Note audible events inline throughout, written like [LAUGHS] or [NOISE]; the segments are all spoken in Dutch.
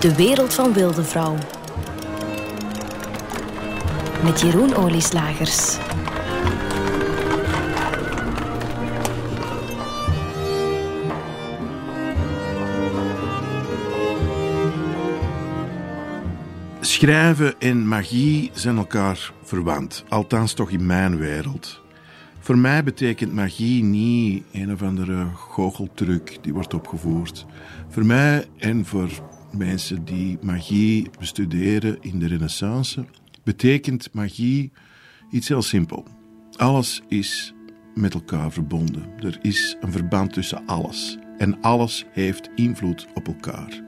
De wereld van Wilde Vrouw. Met Jeroen Olieslagers. Schrijven en magie zijn elkaar verwant, althans toch in mijn wereld. Voor mij betekent magie niet een of andere goocheltruc die wordt opgevoerd. Voor mij en voor mensen die magie bestuderen in de Renaissance, betekent magie iets heel simpel. Alles is met elkaar verbonden. Er is een verband tussen alles. En alles heeft invloed op elkaar.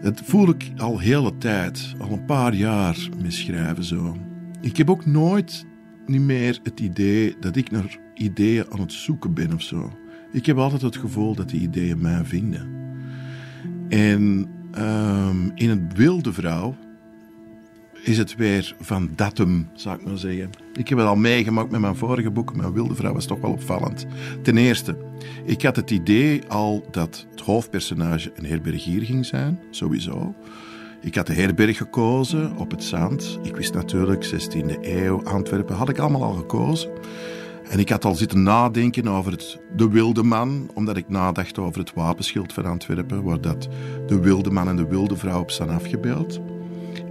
Dat voel ik al hele tijd, al een paar jaar met schrijven zo. Ik heb ook nooit niet meer het idee dat ik naar ideeën aan het zoeken ben of zo. Ik heb altijd het gevoel dat die ideeën mij vinden. En um, in het Wilde Vrouw is het weer van datum, zou ik maar zeggen. Ik heb het al meegemaakt met mijn vorige boek, maar Wilde Vrouw was toch wel opvallend. Ten eerste, ik had het idee al dat het hoofdpersonage een herbergier ging zijn, sowieso. Ik had de herberg gekozen op het zand. Ik wist natuurlijk, 16e eeuw, Antwerpen, had ik allemaal al gekozen. En ik had al zitten nadenken over het, de wilde man, omdat ik nadacht over het wapenschild van Antwerpen, waar dat de wilde man en de wilde vrouw op staan afgebeeld.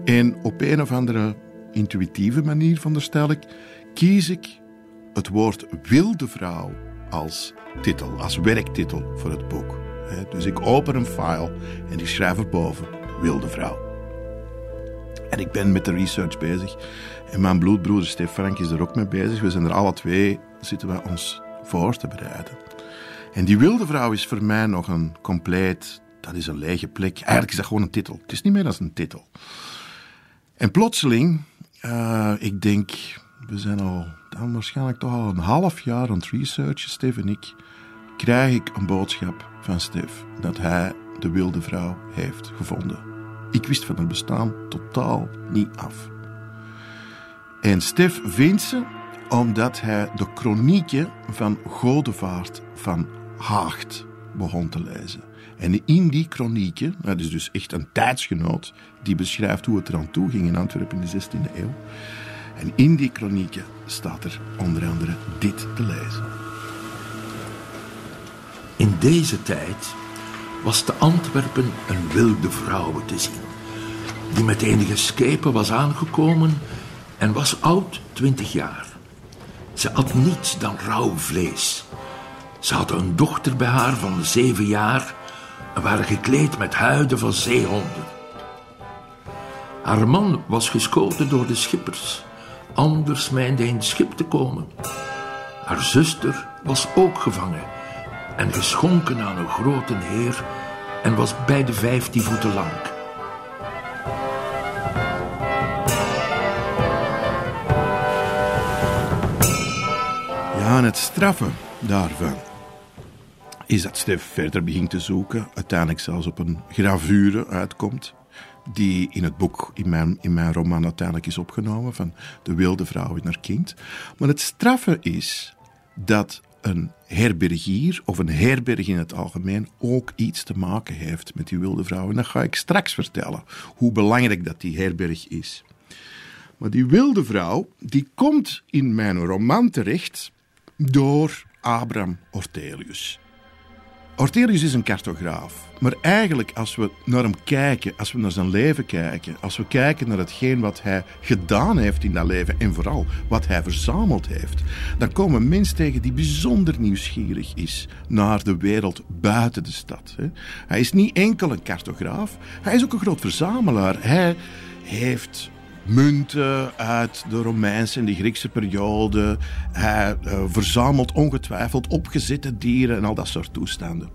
En op een of andere intuïtieve manier, veronderstel ik, kies ik het woord wilde vrouw als titel, als werktitel voor het boek. Dus ik open een file en ik schrijf erboven wilde vrouw. En ik ben met de research bezig. En mijn bloedbroeder Stef Frank is er ook mee bezig. We zijn er alle twee, zitten we ons voor te bereiden. En die wilde vrouw is voor mij nog een compleet, dat is een lege plek. Eigenlijk is dat gewoon een titel. Het is niet meer dan een titel. En plotseling, uh, ik denk, we zijn al dan waarschijnlijk toch al een half jaar aan het researchen, Stef en ik, krijg ik een boodschap van Stef dat hij de wilde vrouw heeft gevonden. Ik wist van het bestaan totaal niet af. En Stef ze omdat hij de chronieken van Godevaart van Haagt begon te lezen. En in die chronieken, dat is dus echt een tijdsgenoot, die beschrijft hoe het eraan toe ging in Antwerpen in de 16e eeuw. En in die chronieken staat er onder andere dit te lezen. In deze tijd was te Antwerpen een wilde vrouw te zien, die met enige schepen was aangekomen en was oud twintig jaar. Ze at niets dan rauw vlees. Ze had een dochter bij haar van zeven jaar en waren gekleed met huiden van zeehonden. Haar man was geschoten door de schippers, anders meende in het schip te komen. Haar zuster was ook gevangen en geschonken aan een grote heer en was bij de vijftien voeten lang. Ja, en het straffen daarvan is dat Stef verder begint te zoeken, uiteindelijk zelfs op een gravure uitkomt, die in het boek, in mijn, in mijn roman uiteindelijk is opgenomen, van de wilde vrouw in haar kind. Maar het straffe is dat een herbergier of een herberg in het algemeen ook iets te maken heeft met die wilde vrouw. En dat ga ik straks vertellen, hoe belangrijk dat die herberg is. Maar die wilde vrouw, die komt in mijn roman terecht door Abraham Ortelius. Ortelius is een cartograaf. Maar eigenlijk, als we naar hem kijken, als we naar zijn leven kijken, als we kijken naar hetgeen wat hij gedaan heeft in dat leven en vooral wat hij verzameld heeft, dan komen we een tegen die bijzonder nieuwsgierig is naar de wereld buiten de stad. Hij is niet enkel een cartograaf, hij is ook een groot verzamelaar. Hij heeft munten uit de Romeinse en de Griekse periode. Hij uh, verzamelt ongetwijfeld opgezette dieren en al dat soort toestanden.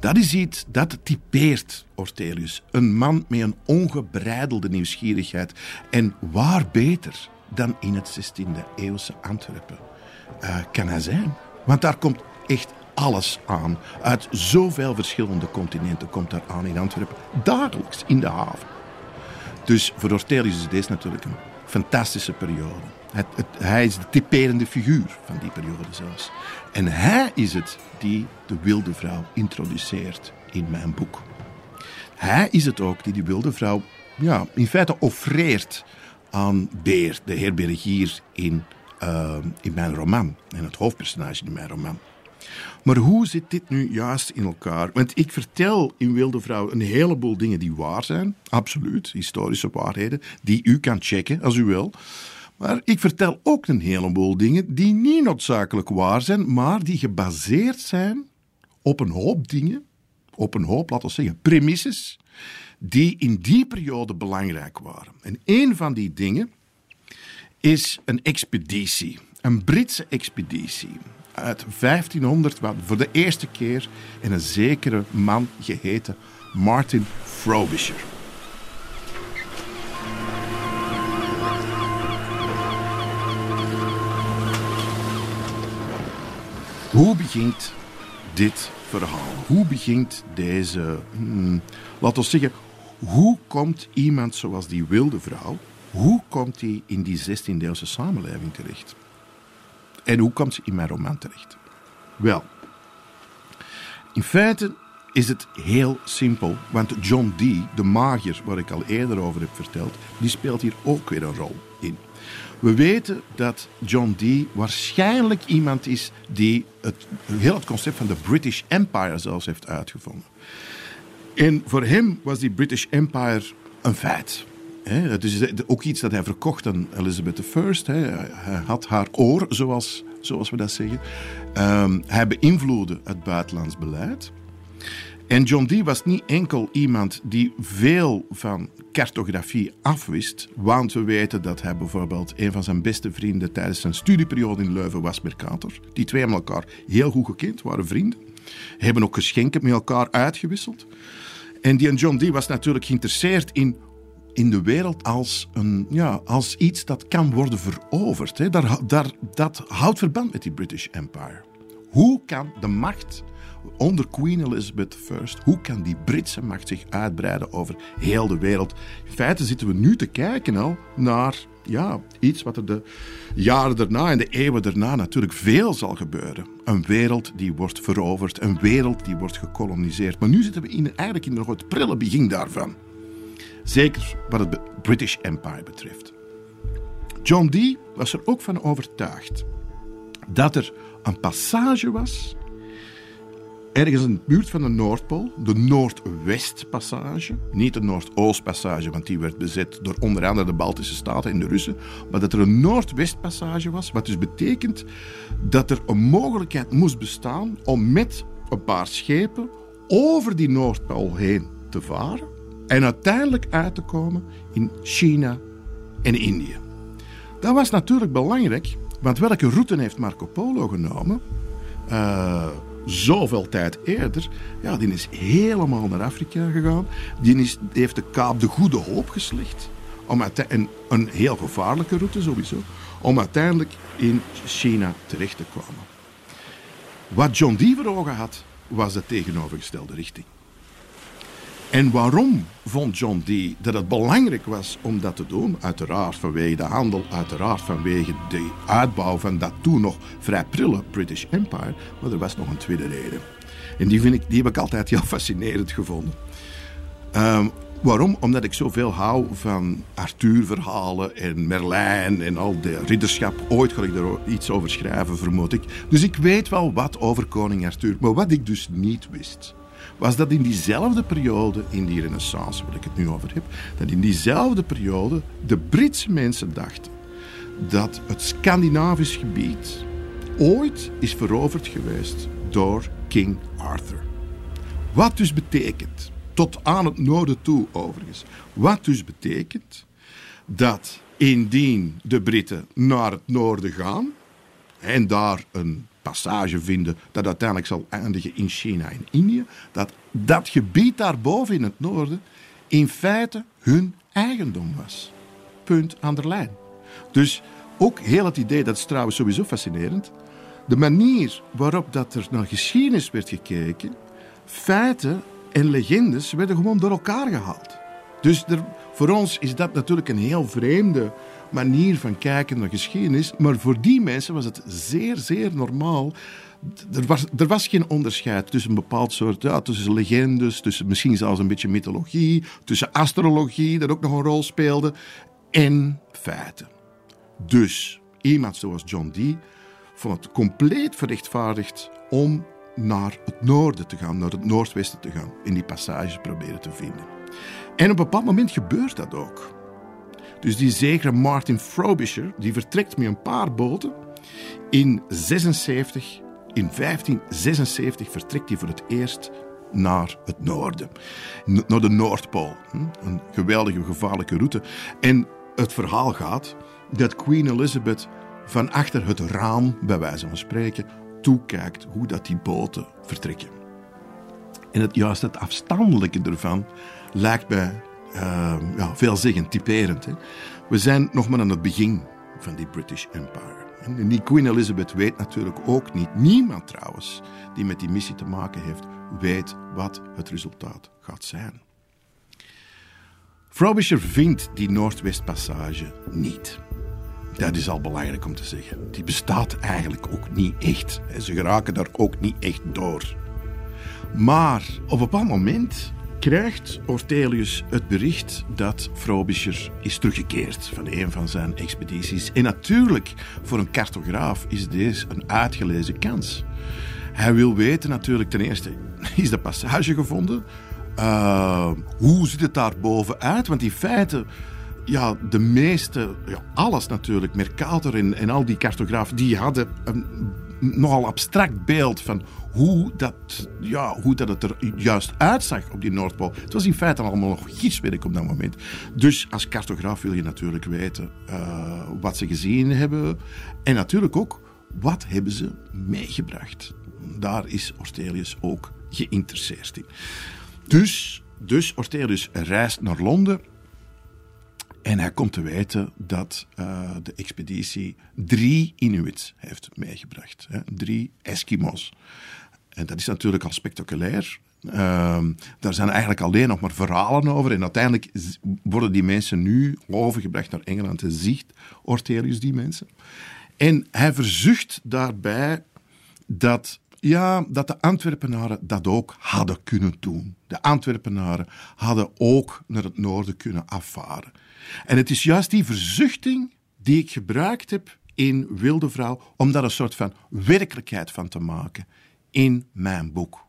Dat is iets dat typeert Ortelius. Een man met een ongebreidelde nieuwsgierigheid. En waar beter dan in het 16e eeuwse Antwerpen uh, kan hij zijn? Want daar komt echt alles aan. Uit zoveel verschillende continenten komt daar aan in Antwerpen. Dagelijks in de haven. Dus voor Ortelius is deze natuurlijk een fantastische periode. Het, het, hij is de typerende figuur van die periode zelfs. En hij is het die de wilde vrouw introduceert in mijn boek. Hij is het ook die die wilde vrouw ja, in feite offreert aan Beer, de heer Bergier, in, uh, in mijn roman. En het hoofdpersonage in mijn roman. Maar hoe zit dit nu juist in elkaar? Want ik vertel in Wilde Vrouw een heleboel dingen die waar zijn. Absoluut, historische waarheden, die u kan checken als u wil. Maar ik vertel ook een heleboel dingen die niet noodzakelijk waar zijn, maar die gebaseerd zijn op een hoop dingen, op een hoop, laten we zeggen, premisses, die in die periode belangrijk waren. En een van die dingen is een expeditie, een Britse expeditie uit 1500, waar voor de eerste keer in een zekere man geheten Martin Frobisher. Hoe begint dit verhaal? Hoe begint deze, hmm, laten we zeggen, hoe komt iemand zoals die wilde vrouw, hoe komt hij in die 16e-eeuwse samenleving terecht? En hoe komt ze in mijn roman terecht? Wel, in feite is het heel simpel, want John Dee, de magier waar ik al eerder over heb verteld, die speelt hier ook weer een rol in. We weten dat John Dee waarschijnlijk iemand is die het, heel het concept van de British Empire zelfs heeft uitgevonden. En voor hem was die British Empire een feit. Het is ook iets dat hij verkocht aan Elizabeth I. Hij had haar oor, zoals, zoals we dat zeggen. Um, hij beïnvloedde het buitenlands beleid. En John Dee was niet enkel iemand die veel van cartografie afwist, want we weten dat hij bijvoorbeeld een van zijn beste vrienden tijdens zijn studieperiode in Leuven was Mercator. Die twee hebben elkaar heel goed gekend, waren vrienden. Hebben ook geschenken met elkaar uitgewisseld. En die John Dee was natuurlijk geïnteresseerd in in de wereld als, een, ja, als iets dat kan worden veroverd. Hè. Daar, daar, dat houdt verband met die British Empire. Hoe kan de macht onder Queen Elizabeth I, hoe kan die Britse macht zich uitbreiden over heel de wereld? In feite zitten we nu te kijken al naar ja, iets wat er de jaren daarna en de eeuwen daarna natuurlijk veel zal gebeuren. Een wereld die wordt veroverd, een wereld die wordt gekoloniseerd. Maar nu zitten we in, eigenlijk in nog het prille begin daarvan. Zeker wat het British Empire betreft. John Dee was er ook van overtuigd dat er een passage was ergens in de buurt van de Noordpool, de Noordwestpassage, niet de Noordoostpassage, want die werd bezet door onder andere de Baltische Staten en de Russen, maar dat er een Noordwestpassage was, wat dus betekent dat er een mogelijkheid moest bestaan om met een paar schepen over die Noordpool heen te varen en uiteindelijk uit te komen in China en Indië. Dat was natuurlijk belangrijk, want welke route heeft Marco Polo genomen? Uh, zoveel tijd eerder, ja, die is helemaal naar Afrika gegaan. Die, is, heeft de Kaap de Goede Hoop geslecht. Om een heel gevaarlijke route sowieso. Om uiteindelijk in China terecht te komen. Wat John Dee voor ogen had, was de tegenovergestelde richting. En waarom vond John Dee dat het belangrijk was om dat te doen? Uiteraard vanwege de handel, uiteraard vanwege de uitbouw van dat toen nog vrij prille British Empire. Maar er was nog een tweede reden. En die, vind ik, die heb ik altijd heel [LAUGHS] fascinerend gevonden. Um, waarom? Omdat ik zoveel hou van Arthur-verhalen en Merlijn en al de ridderschap. Ooit ga ik er iets over schrijven, vermoed ik. Dus ik weet wel wat over koning Arthur. Maar wat ik dus niet wist was dat in diezelfde periode, in die renaissance waar ik het nu over heb, dat in diezelfde periode de Britse mensen dachten dat het Scandinavisch gebied ooit is veroverd geweest door King Arthur. Wat dus betekent, tot aan het noorden toe overigens, wat dus betekent dat indien de Britten naar het noorden gaan en daar een passage vinden dat uiteindelijk zal eindigen in China en Indië, dat dat gebied daarboven in het noorden in feite hun eigendom was. Punt aan de lijn. Dus ook heel het idee, dat is trouwens sowieso fascinerend, de manier waarop dat er naar geschiedenis werd gekeken, feiten en legendes werden gewoon door elkaar gehaald. Dus er, voor ons is dat natuurlijk een heel vreemde manier van kijken naar geschiedenis. Maar voor die mensen was het zeer, zeer normaal er was, er was geen onderscheid tussen een bepaald soort, ja, tussen legendes, tussen misschien zelfs een beetje mythologie, tussen astrologie, dat ook nog een rol speelde, en feiten. Dus iemand zoals John Dee vond het compleet verrechtvaardigd om naar het noorden te gaan, naar het noordwesten te gaan, in die passage proberen te vinden. En op een bepaald moment gebeurt dat ook. Dus die zekere Martin Frobisher, die vertrekt met een paar boten. In 76, in 1576 vertrekt hij voor het eerst naar het noorden. Naar de Noordpool. Een geweldige, gevaarlijke route. En het verhaal gaat dat Queen Elizabeth van achter het raam, bij wijze van spreken, toekijkt hoe dat die boten vertrekken. En het, juist het afstandelijke ervan lijkt mij uh, ja, veelzeggend, typerend. Hè. We zijn nog maar aan het begin van die British Empire. En die Queen Elizabeth weet natuurlijk ook niet, niemand trouwens, die met die missie te maken heeft, weet wat het resultaat gaat zijn. Frobisher vindt die Noordwestpassage niet. Dat is al belangrijk om te zeggen. Die bestaat eigenlijk ook niet echt. Ze geraken daar ook niet echt door. Maar op een bepaald moment krijgt Ortelius het bericht dat Frobisher is teruggekeerd van een van zijn expedities. En natuurlijk, voor een cartograaf is deze een uitgelezen kans. Hij wil weten natuurlijk ten eerste, is de passage gevonden? Uh, hoe ziet het daar bovenuit? Want die feiten ja, de meeste, ja, alles natuurlijk, Mercator en, en al die cartografen, die hadden een nogal abstract beeld van hoe dat, ja, hoe dat het er juist uitzag op die Noordpool. Het was in feite allemaal nog gidswerk op dat moment. Dus als cartograaf wil je natuurlijk weten uh, wat ze gezien hebben. En natuurlijk ook, wat hebben ze meegebracht. Daar is Ortelius ook geïnteresseerd in. Dus, dus Ortelius reist naar Londen en hij komt te weten dat uh, de expeditie drie Inuits heeft meegebracht. Hè? Drie Eskimo's. En dat is natuurlijk al spectaculair. Uh, daar zijn eigenlijk alleen nog maar verhalen over. En uiteindelijk worden die mensen nu overgebracht naar Engeland. En ziet Ortelius die mensen. En hij verzucht daarbij dat, ja, dat de Antwerpenaren dat ook hadden kunnen doen. De Antwerpenaren hadden ook naar het noorden kunnen afvaren. En het is juist die verzuchting die ik gebruikt heb in Wilde Vrouw om daar een soort van werkelijkheid van te maken in mijn boek.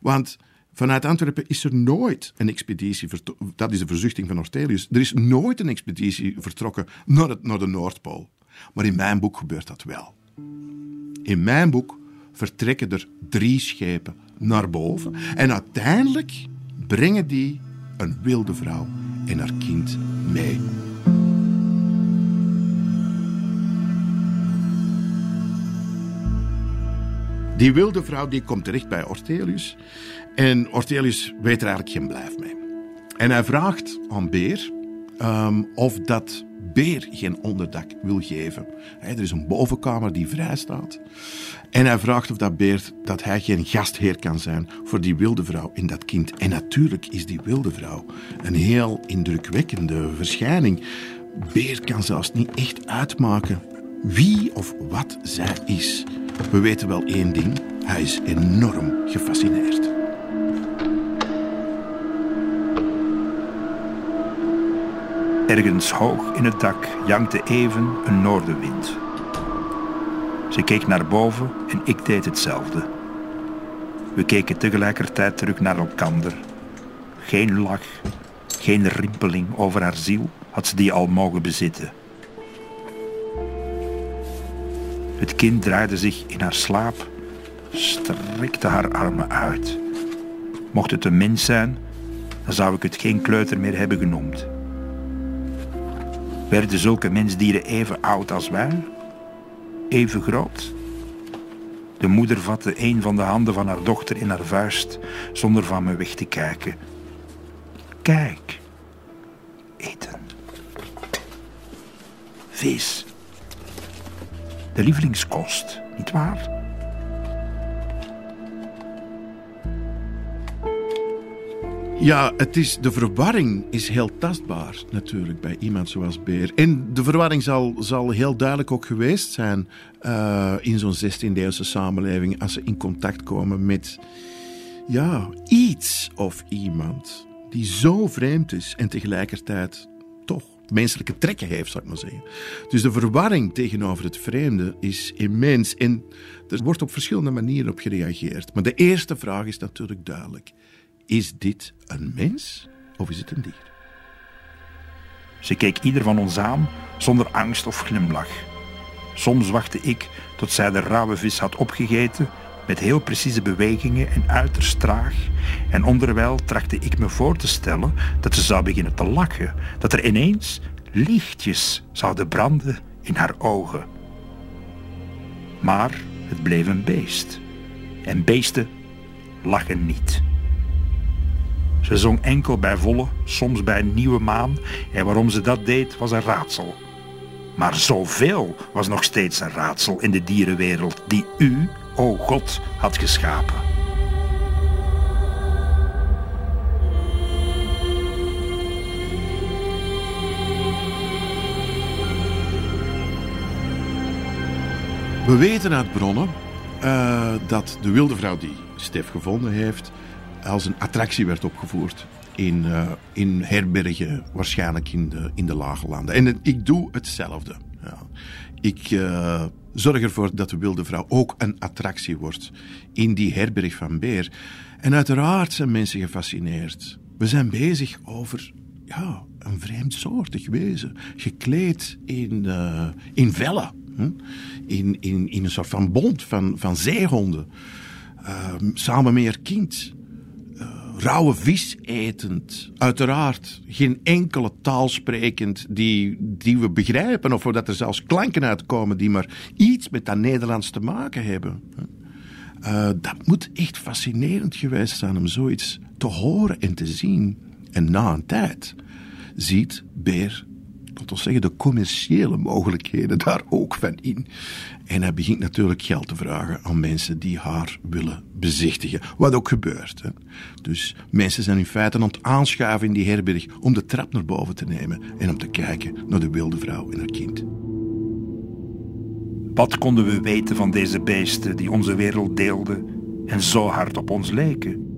Want vanuit Antwerpen is er nooit een expeditie, dat is de verzuchting van Ortelius, er is nooit een expeditie vertrokken naar, het, naar de Noordpool. Maar in mijn boek gebeurt dat wel. In mijn boek vertrekken er drie schepen naar boven en uiteindelijk brengen die een wilde vrouw en haar kind mee. Die wilde vrouw die komt terecht bij Ortelius. En Ortelius weet er eigenlijk geen blijf mee. En hij vraagt aan Beer um, of dat Beer geen onderdak wil geven. er is een bovenkamer die vrij staat. En hij vraagt of dat Beer dat hij geen gastheer kan zijn voor die wilde vrouw en dat kind. En natuurlijk is die wilde vrouw een heel indrukwekkende verschijning. Beer kan zelfs niet echt uitmaken wie of wat zij is. We weten wel één ding: hij is enorm gefascineerd. Ergens hoog in het dak jankte even een noordenwind. Ze keek naar boven en ik deed hetzelfde. We keken tegelijkertijd terug naar elkander. Geen lach, geen rimpeling over haar ziel had ze die al mogen bezitten. Het kind draaide zich in haar slaap, strekte haar armen uit. Mocht het een mens zijn, dan zou ik het geen kleuter meer hebben genoemd. Werden zulke mensdieren even oud als wij? Even groot? De moeder vatte een van de handen van haar dochter in haar vuist zonder van me weg te kijken. Kijk, eten. Vis. De lievelingskost, niet waar? Ja, het is, de verwarring is heel tastbaar natuurlijk bij iemand zoals Beer. En de verwarring zal, zal heel duidelijk ook geweest zijn uh, in zo'n 16e-eeuwse samenleving als ze in contact komen met ja, iets of iemand die zo vreemd is en tegelijkertijd toch menselijke trekken heeft, zou ik maar zeggen. Dus de verwarring tegenover het vreemde is immens en er wordt op verschillende manieren op gereageerd. Maar de eerste vraag is natuurlijk duidelijk. Is dit een mens of is het een dier? Ze keek ieder van ons aan zonder angst of glimlach. Soms wachtte ik tot zij de rauwe vis had opgegeten met heel precieze bewegingen en uiterst traag. En onderwijl trachtte ik me voor te stellen dat ze zou beginnen te lachen, dat er ineens lichtjes zouden branden in haar ogen. Maar het bleef een beest. En beesten lachen niet. Ze zong enkel bij volle, soms bij nieuwe maan, en waarom ze dat deed was een raadsel. Maar zoveel was nog steeds een raadsel in de dierenwereld die u, o God, had geschapen. We weten uit bronnen uh, dat de wilde vrouw die Stef gevonden heeft, als een attractie werd opgevoerd in, uh, in herbergen, waarschijnlijk in de, in de lage landen. En ik doe hetzelfde. Ja. Ik uh, zorg ervoor dat de wilde vrouw ook een attractie wordt in die herberg van Beer. En uiteraard zijn mensen gefascineerd. We zijn bezig over ja, een vreemdsoortig wezen, gekleed in, uh, in vellen. Hm? In, in, in een soort van bond van, van zeehonden. Uh, samen met haar kind rauwe vis etend. Uiteraard geen enkele taal sprekend die, die we begrijpen. Of dat er zelfs klanken uitkomen die maar iets met dat Nederlands te maken hebben. Uh, dat moet echt fascinerend geweest zijn om zoiets te horen en te zien. En na een tijd ziet Beer laten zeggen, de commerciële mogelijkheden daar ook van in. En hij begint natuurlijk geld te vragen aan mensen die haar willen bezichtigen. Wat ook gebeurt. Dus mensen zijn in feite aan het aanschuiven in die herberg om de trap naar boven te nemen en om te kijken naar de wilde vrouw en haar kind. Wat konden we weten van deze beesten die onze wereld deelden en zo hard op ons leken?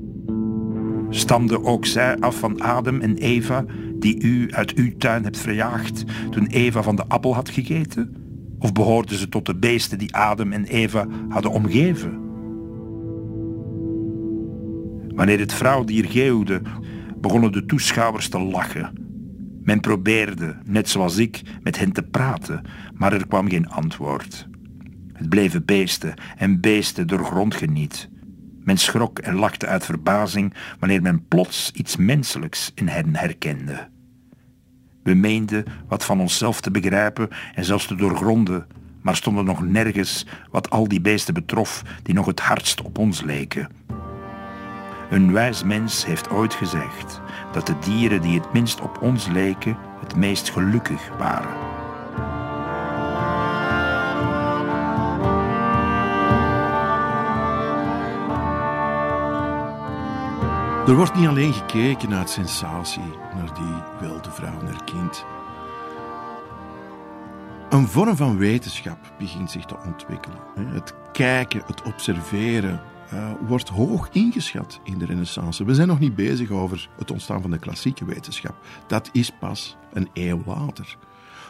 Stamden ook zij af van Adam en Eva die u uit uw tuin hebt verjaagd toen Eva van de appel had gegeten? Of behoorden ze tot de beesten die Adam en Eva hadden omgeven? Wanneer het vrouwdier geeuwde, begonnen de toeschouwers te lachen. Men probeerde, net zoals ik, met hen te praten, maar er kwam geen antwoord. Het bleven beesten en beesten doorgrond geniet. Men schrok en lachte uit verbazing wanneer men plots iets menselijks in hen herkende. We meenden wat van onszelf te begrijpen en zelfs te doorgronden, maar stonden nog nergens wat al die beesten betrof die nog het hardst op ons leken. Een wijs mens heeft ooit gezegd dat de dieren die het minst op ons leken het meest gelukkig waren. Er wordt niet alleen gekeken naar sensatie, naar die wilde vrouw en haar kind. Een vorm van wetenschap begint zich te ontwikkelen. Het kijken, het observeren uh, wordt hoog ingeschat in de Renaissance. We zijn nog niet bezig over het ontstaan van de klassieke wetenschap. Dat is pas een eeuw later.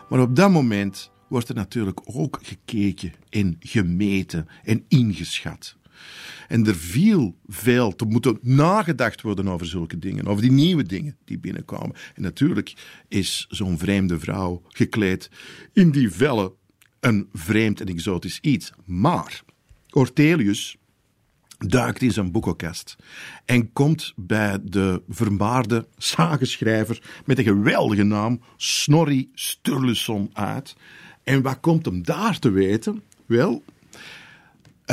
Maar op dat moment wordt er natuurlijk ook gekeken en gemeten en ingeschat. En er viel veel te moeten nagedacht worden over zulke dingen, over die nieuwe dingen die binnenkomen. En natuurlijk is zo'n vreemde vrouw gekleed in die vellen een vreemd en exotisch iets. Maar Ortelius duikt in zijn boekenkast en komt bij de vermaarde sageschrijver met een geweldige naam Snorri Sturluson uit. En wat komt hem daar te weten? Wel,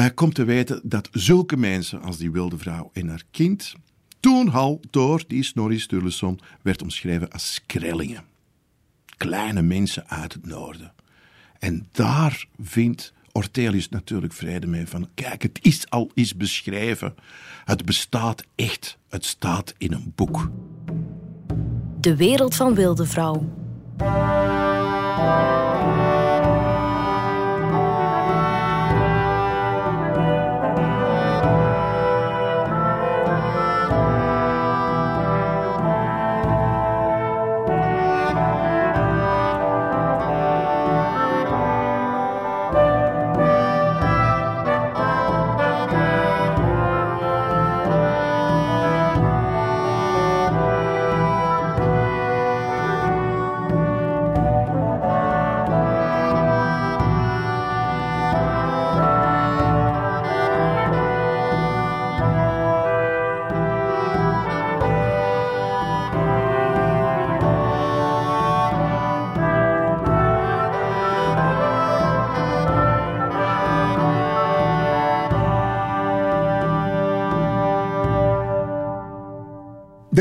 hij komt te weten dat zulke mensen als die wilde vrouw en haar kind toen al door die Snorri Sturluson werd omschreven als skrellingen. Kleine mensen uit het noorden. En daar vindt Ortelius natuurlijk vrede mee. Van, kijk, het is al eens beschreven. Het bestaat echt. Het staat in een boek. De wereld van Wilde Vrouw.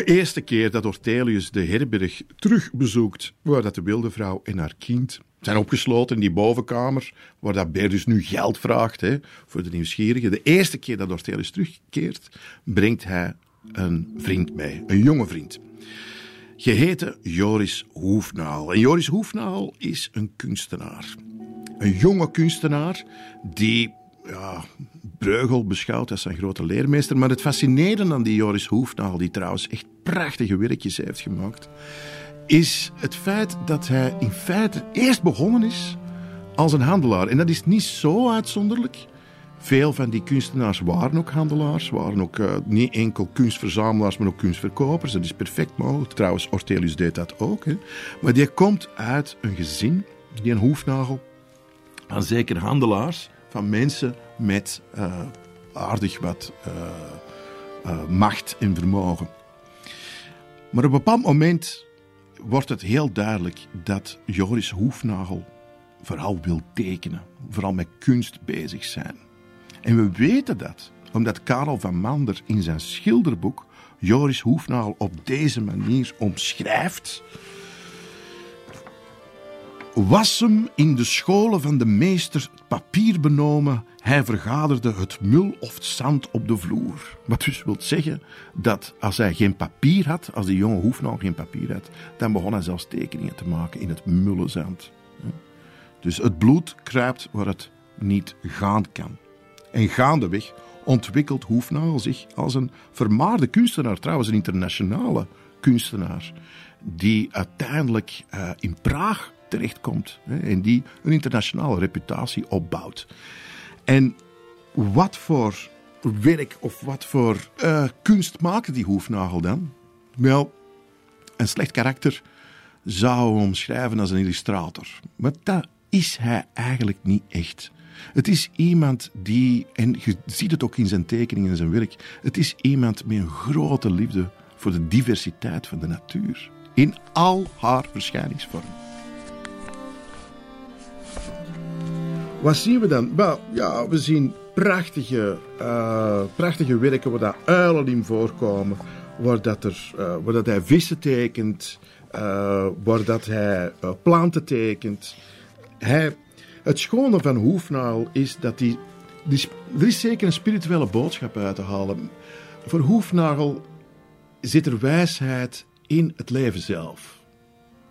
Eerste keer dat Ortelius de herberg terugbezoekt, waar dat de wilde vrouw en haar kind zijn opgesloten in die bovenkamer, waar dat Beer dus nu geld vraagt hè, voor de nieuwsgierigen. De eerste keer dat Ortelius terugkeert, brengt hij een vriend mee, een jonge vriend. Geheten Joris Hoefnaal. En Joris Hoefnaal is een kunstenaar. Een jonge kunstenaar die ja, Breugel beschouwt als zijn grote leermeester. Maar het fascinerende aan die Joris Hoefnagel, die trouwens echt prachtige werkjes heeft gemaakt, is het feit dat hij in feite eerst begonnen is als een handelaar. En dat is niet zo uitzonderlijk. Veel van die kunstenaars waren ook handelaars, waren ook uh, niet enkel kunstverzamelaars, maar ook kunstverkopers. Dat is perfect mogelijk. Trouwens, Ortelius deed dat ook. Hè. Maar die komt uit een gezin, die een hoefnagel, van zeker handelaars, van mensen met uh, aardig wat uh, uh, macht en vermogen. Maar op een bepaald moment wordt het heel duidelijk dat Joris Hoefnagel vooral wil tekenen, vooral met kunst bezig zijn. En we weten dat omdat Karel van Mander in zijn schilderboek Joris Hoefnagel op deze manier omschrijft was hem in de scholen van de meester papier benomen, hij vergaderde het mul of zand op de vloer. Wat dus wil zeggen dat als hij geen papier had, als de jonge Hoefnagel geen papier had, dan begon hij zelfs tekeningen te maken in het mulle zand. Dus het bloed kruipt waar het niet gaan kan. En gaandeweg ontwikkelt Hoefnagel zich als een vermaarde kunstenaar, trouwens een internationale kunstenaar, die uiteindelijk uh, in Praag terechtkomt en die een internationale reputatie opbouwt. En wat voor werk of wat voor uh, kunst maakte die Hoefnagel dan? Wel, een slecht karakter zou hem omschrijven als een illustrator. Maar dat is hij eigenlijk niet echt. Het is iemand die, en je ziet het ook in zijn tekeningen en zijn werk, het is iemand met een grote liefde voor de diversiteit van de natuur. In al haar verschijningsvormen. Wat zien we dan? Wel, ja, we zien prachtige, uh, prachtige werken waar dat uilen in voorkomen, waar, dat er, uh, waar dat hij vissen tekent, uh, waar dat hij planten tekent. Hij, het schone van Hoefnagel is dat hij... Die, er is zeker een spirituele boodschap uit te halen. Voor Hoefnagel zit er wijsheid in het leven zelf.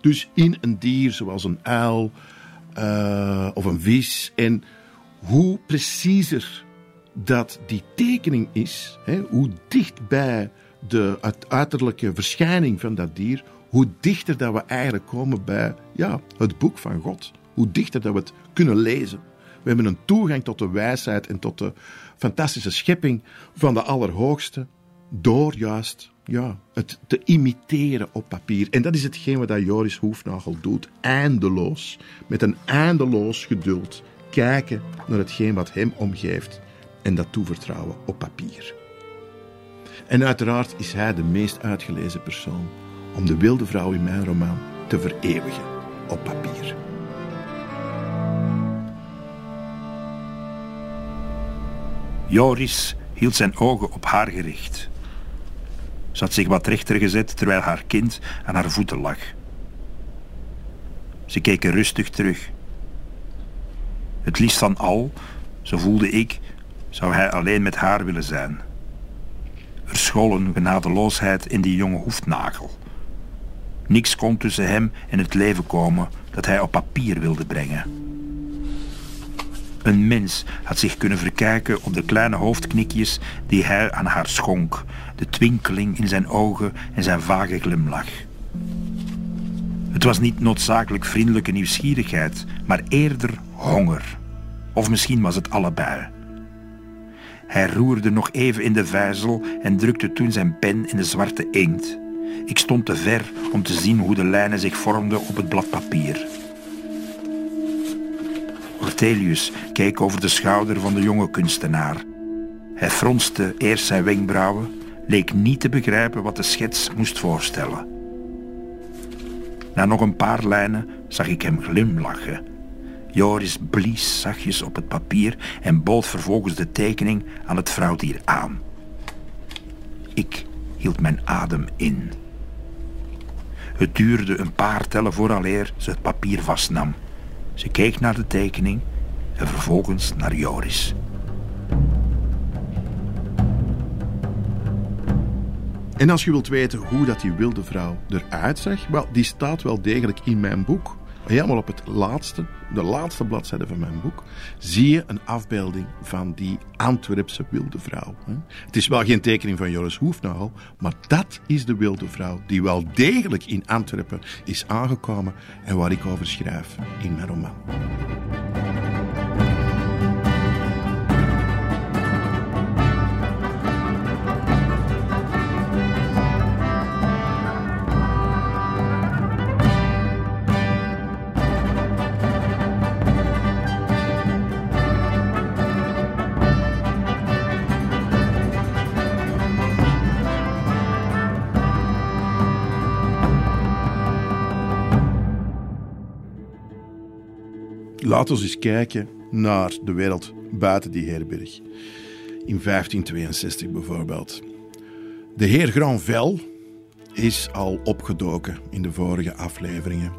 Dus in een dier zoals een uil, uh, of een vis. En hoe preciezer dat die tekening is, hè, hoe dicht bij de uiterlijke verschijning van dat dier, hoe dichter dat we eigenlijk komen bij ja, het boek van God. Hoe dichter dat we het kunnen lezen. We hebben een toegang tot de wijsheid en tot de fantastische schepping van de Allerhoogste door juist ja, het te imiteren op papier. En dat is hetgeen wat Joris Hoefnagel doet. Eindeloos, met een eindeloos geduld, kijken naar hetgeen wat hem omgeeft en dat toevertrouwen op papier. En uiteraard is hij de meest uitgelezen persoon om de wilde vrouw in mijn roman te vereeuwigen op papier. Joris hield zijn ogen op haar gericht. Ze had zich wat rechter gezet terwijl haar kind aan haar voeten lag. Ze keken rustig terug. Het liefst van al, zo voelde ik, zou hij alleen met haar willen zijn. Er school een genadeloosheid in die jonge hoefnagel. Niks kon tussen hem en het leven komen dat hij op papier wilde brengen. Een mens had zich kunnen verkijken op de kleine hoofdknikjes die hij aan haar schonk, de twinkeling in zijn ogen en zijn vage glimlach. Het was niet noodzakelijk vriendelijke nieuwsgierigheid, maar eerder honger. Of misschien was het allebei. Hij roerde nog even in de vijzel en drukte toen zijn pen in de zwarte inkt. Ik stond te ver om te zien hoe de lijnen zich vormden op het blad papier. Ortelius keek over de schouder van de jonge kunstenaar. Hij fronste eerst zijn wenkbrauwen, leek niet te begrijpen wat de schets moest voorstellen. Na nog een paar lijnen zag ik hem glimlachen. Joris blies zachtjes op het papier en bood vervolgens de tekening aan het vrouwdier aan. Ik hield mijn adem in. Het duurde een paar tellen vooraleer ze het papier vastnam. Ze keek naar de tekening en vervolgens naar Joris. En als je wilt weten hoe dat die wilde vrouw eruit zag, wel, die staat wel degelijk in mijn boek. Helemaal op het laatste, de laatste bladzijde van mijn boek, zie je een afbeelding van die Antwerpse wilde vrouw. Het is wel geen tekening van Joris Hoefnagel, maar dat is de wilde vrouw die wel degelijk in Antwerpen is aangekomen en waar ik over schrijf in mijn roman. Laten we eens kijken naar de wereld buiten die herberg. In 1562 bijvoorbeeld. De heer Granvel is al opgedoken in de vorige afleveringen.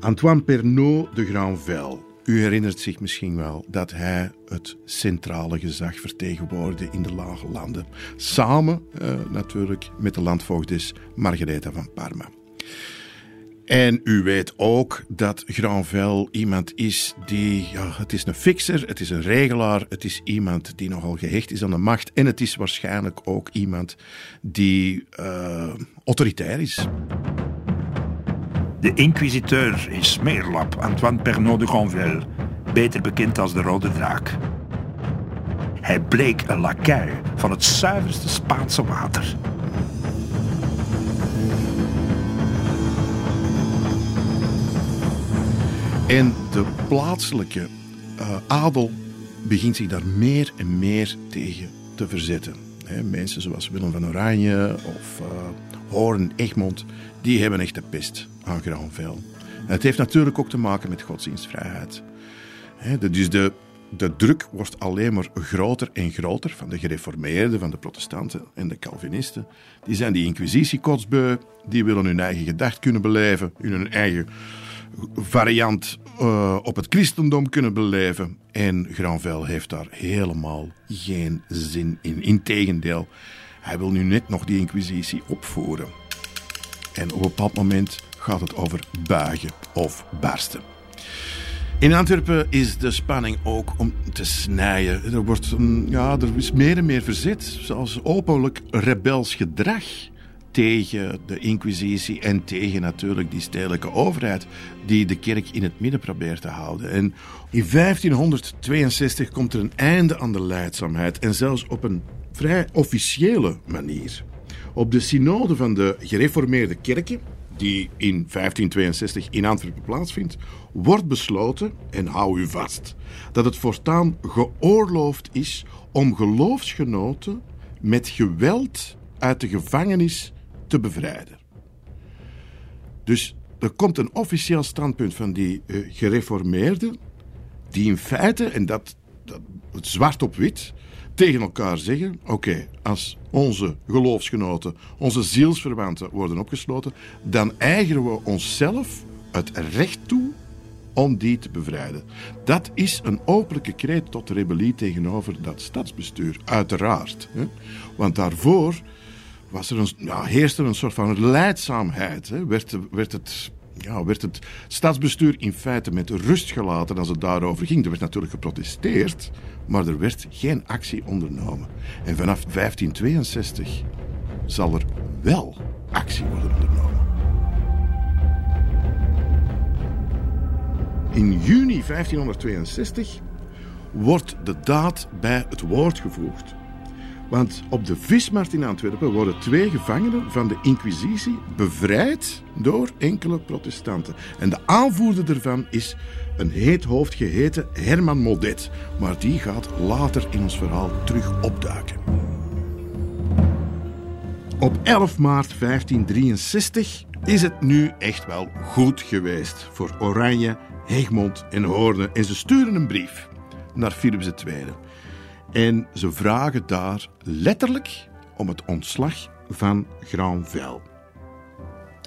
Antoine Pernod de Granvel. U herinnert zich misschien wel dat hij het centrale gezag vertegenwoordigde in de Lage Landen. Samen uh, natuurlijk met de landvoogdes Margaretha van Parma. En u weet ook dat Granvel iemand is die, ja, het is een fixer, het is een regelaar, het is iemand die nogal gehecht is aan de macht en het is waarschijnlijk ook iemand die uh, autoritair is. De inquisiteur in Smeerlap, Antoine Pernod de Granvelle, beter bekend als de Rode Draak. Hij bleek een lakai van het zuiverste Spaanse water. En de plaatselijke uh, adel begint zich daar meer en meer tegen te verzetten. Mensen zoals Willem van Oranje of uh, Hoorn, Egmond, die hebben echt de pest aan Graanvel. Het heeft natuurlijk ook te maken met godsdienstvrijheid. He, dus de, de druk wordt alleen maar groter en groter van de gereformeerden, van de protestanten en de Calvinisten. Die zijn die inquisitiekotsbeu, die willen hun eigen gedacht kunnen beleven, hun eigen variant uh, op het christendom kunnen beleven. En Granvel heeft daar helemaal geen zin in. Integendeel, hij wil nu net nog die inquisitie opvoeren. En op een bepaald moment gaat het over buigen of barsten. In Antwerpen is de spanning ook om te snijden. Er, wordt, ja, er is meer en meer verzet, zelfs openlijk rebels gedrag tegen de inquisitie en tegen natuurlijk die stedelijke overheid die de kerk in het midden probeert te houden. En in 1562 komt er een einde aan de leidzaamheid en zelfs op een vrij officiële manier. Op de synode van de gereformeerde kerken, die in 1562 in Antwerpen plaatsvindt, wordt besloten, en hou u vast, dat het voortaan geoorloofd is om geloofsgenoten met geweld uit de gevangenis te bevrijden. Dus er komt een officieel standpunt van die uh, gereformeerden, die in feite, en dat, dat zwart op wit, tegen elkaar zeggen: oké, als onze geloofsgenoten, onze zielsverwanten worden opgesloten, dan eigenen we onszelf het recht toe om die te bevrijden. Dat is een openlijke kreet tot rebellie tegenover dat stadsbestuur, uiteraard. Hè? Want daarvoor was er een, ja, heerste er een soort van leidzaamheid. Hè? Werd, werd, het, ja, werd het stadsbestuur in feite met rust gelaten als het daarover ging. Er werd natuurlijk geprotesteerd, maar er werd geen actie ondernomen. En vanaf 1562 zal er wel actie worden ondernomen. In juni 1562 wordt de daad bij het woord gevoegd. Want op de vismarkt in Antwerpen worden twee gevangenen van de Inquisitie bevrijd door enkele protestanten. En de aanvoerder daarvan is een heet hoofd geheten Herman Modet. Maar die gaat later in ons verhaal terug opduiken. Op 11 maart 1563 is het nu echt wel goed geweest voor Oranje, Egmond en Hoorn. En ze sturen een brief naar Philips II. En ze vragen daar letterlijk om het ontslag van Granvelle.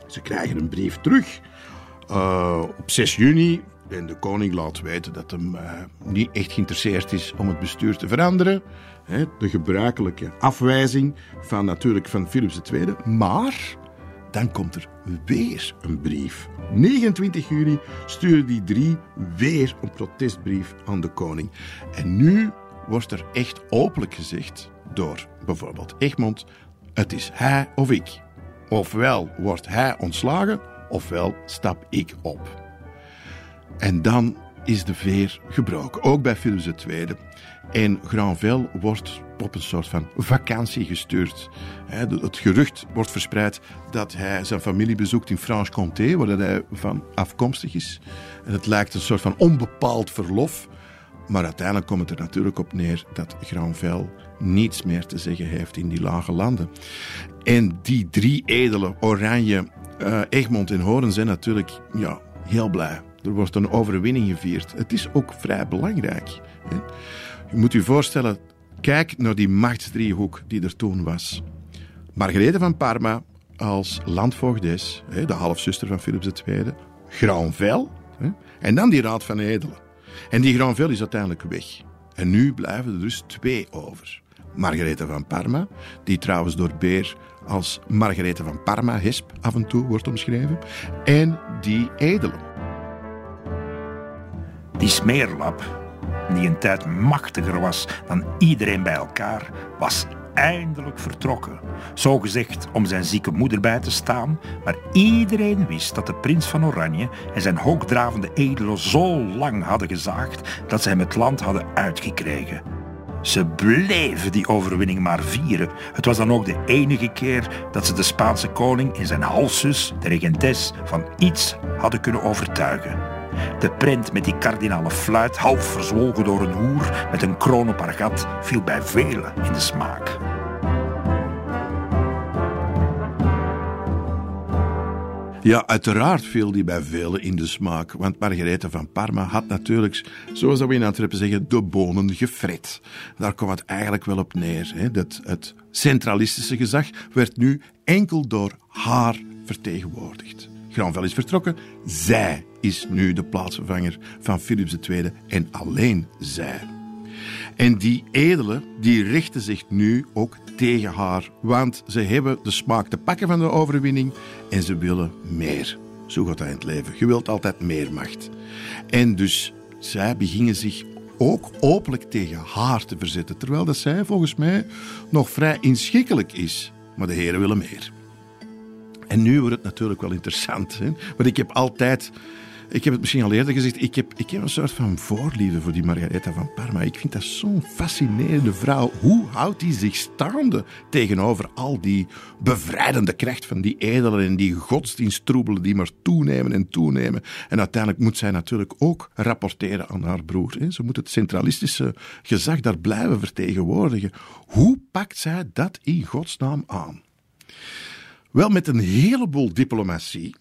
Ze krijgen een brief terug uh, op 6 juni. En de koning laat weten dat hem uh, niet echt geïnteresseerd is om het bestuur te veranderen. De gebruikelijke afwijzing van natuurlijk van Philips II. Maar dan komt er weer een brief. 29 juli sturen die drie weer een protestbrief aan de koning. En nu wordt er echt openlijk gezegd door bijvoorbeeld Egmond: het is hij of ik. Ofwel wordt hij ontslagen, ofwel stap ik op. En dan is de veer gebroken, ook bij Philips II. En Granvelle wordt op een soort van vakantie gestuurd. Het gerucht wordt verspreid dat hij zijn familie bezoekt in Franche-Comté, waar hij van afkomstig is. En het lijkt een soort van onbepaald verlof. Maar uiteindelijk komt het er natuurlijk op neer dat Granvelle niets meer te zeggen heeft in die lage landen. En die drie edelen, Oranje, uh, Egmond en Hoorn, zijn natuurlijk ja, heel blij. Er wordt een overwinning gevierd. Het is ook vrij belangrijk. Je moet je voorstellen, kijk naar die machtsdriehoek die er toen was. Margarethe van Parma als landvoogdes, de halfzuster van Philips II, Granvelle en dan die Raad van Edelen. En die Granvelle is uiteindelijk weg. En nu blijven er dus twee over. Margarethe van Parma, die trouwens door Beer als Margarethe van Parma, Hesp, af en toe wordt omschreven, en die edelen. Die smeerlap, die een tijd machtiger was dan iedereen bij elkaar, was eindelijk vertrokken. Zo gezegd om zijn zieke moeder bij te staan, maar iedereen wist dat de prins van Oranje en zijn hoogdravende edelen zo lang hadden gezaagd dat ze hem het land hadden uitgekregen. Ze bleven die overwinning maar vieren. Het was dan ook de enige keer dat ze de Spaanse koning en zijn halszus, de regentes, van iets hadden kunnen overtuigen. De prent met die kardinale fluit, half verzwolgen door een hoer met een kroon op haar gat, viel bij velen in de smaak. Ja, uiteraard viel die bij velen in de smaak. Want Margarethe van Parma had natuurlijk, zoals we in Antwerpen zeggen, de bonen gefret. Daar kwam het eigenlijk wel op neer. Hè. Dat, het centralistische gezag werd nu enkel door haar vertegenwoordigd. Granvelle is vertrokken. Zij is nu de plaatsvervanger van Philips II en alleen zij. En die edelen, die richten zich nu ook tegen haar, want ze hebben de smaak te pakken van de overwinning en ze willen meer. Zo gaat dat in het leven. Je wilt altijd meer macht. En dus zij beginnen zich ook openlijk tegen haar te verzetten, terwijl dat zij volgens mij nog vrij inschikkelijk is. Maar de heren willen meer. En nu wordt het natuurlijk wel interessant. Hè? Want ik heb altijd ik heb het misschien al eerder gezegd, ik heb, ik heb een soort van voorliefde voor die Margaretha van Parma. Ik vind dat zo'n fascinerende vrouw. Hoe houdt die zich staande tegenover al die bevrijdende kracht van die edelen en die godsdienstroebelen die maar toenemen en toenemen. En uiteindelijk moet zij natuurlijk ook rapporteren aan haar broer. Ze moet het centralistische gezag daar blijven vertegenwoordigen. Hoe pakt zij dat in godsnaam aan? Wel met een heleboel diplomatie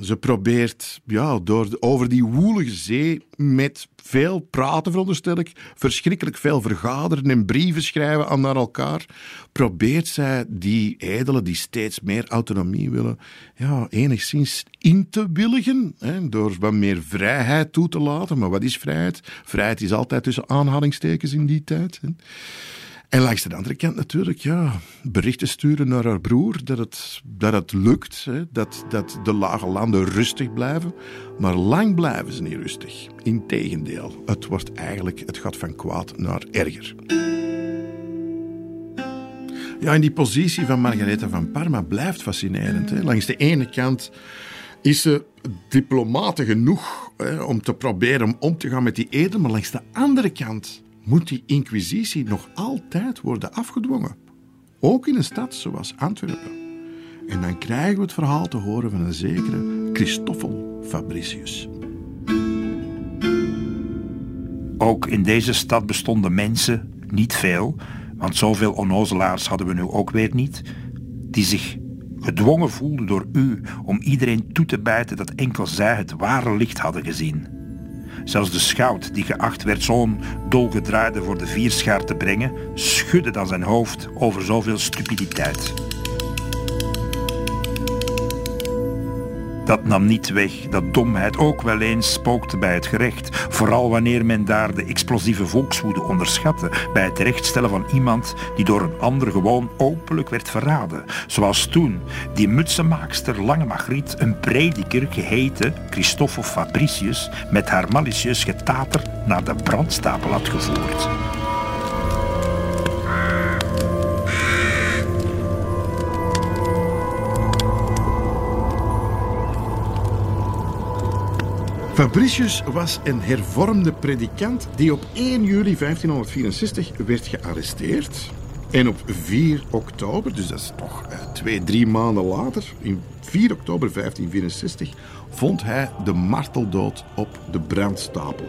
Ze probeert ja, door, over die woelige zee met veel praten, veronderstel ik, verschrikkelijk veel vergaderen en brieven schrijven aan naar elkaar, probeert zij die edelen die steeds meer autonomie willen, ja, enigszins in te willigen, hè, door wat meer vrijheid toe te laten. Maar wat is vrijheid? Vrijheid is altijd tussen aanhalingstekens in die tijd. Hè. En langs de andere kant natuurlijk, ja, berichten sturen naar haar broer dat het, dat het lukt, hè, dat, dat de lage landen rustig blijven. Maar lang blijven ze niet rustig. Integendeel, het wordt eigenlijk, het gaat van kwaad naar erger. Ja, en die positie van Margaretha van Parma blijft fascinerend. Hè. Langs de ene kant is ze diplomate genoeg hè, om te proberen om om te gaan met die eden, maar langs de andere kant moet die inquisitie nog altijd worden afgedwongen. Ook in een stad zoals Antwerpen. En dan krijgen we het verhaal te horen van een zekere Christoffel Fabricius. Ook in deze stad bestonden mensen, niet veel, want zoveel onnozelaars hadden we nu ook weer niet, die zich gedwongen voelden door u om iedereen toe te bijten dat enkel zij het ware licht hadden gezien. Zelfs de schout, die geacht werd zo'n dolgedraaide voor de vierschaar te brengen, schudde dan zijn hoofd over zoveel stupiditeit. Dat nam niet weg dat domheid ook wel eens spookte bij het gerecht, vooral wanneer men daar de explosieve volkswoede onderschatte bij het terechtstellen van iemand die door een ander gewoon openlijk werd verraden. Zoals toen die mutsenmaakster Lange Magriet een prediker geheten Christoffel Fabricius met haar malicieus getater naar de brandstapel had gevoerd. Fabricius was een hervormde predikant die op 1 juli 1564 werd gearresteerd. En op 4 oktober, dus dat is toch uh, twee, drie maanden later, in 4 oktober 1564, vond hij de marteldood op de brandstapel.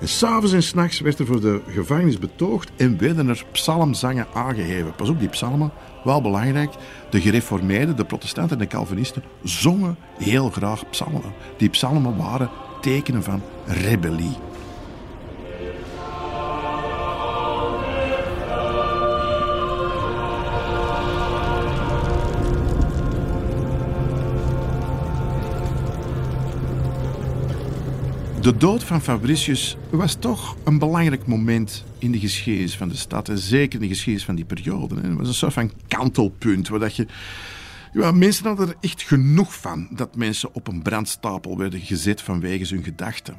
En s'avonds en s'nachts werd er voor de gevangenis betoogd en werden er psalmzangen aangeheven. Pas op, die psalmen, wel belangrijk. De gereformeerden, de protestanten en de calvinisten zongen heel graag psalmen. Die psalmen waren tekenen van rebellie. De dood van Fabricius was toch een belangrijk moment in de geschiedenis van de stad. En zeker in de geschiedenis van die periode. Het was een soort van kantelpunt. Waar dat je, ja, mensen hadden er echt genoeg van dat mensen op een brandstapel werden gezet vanwege hun gedachten.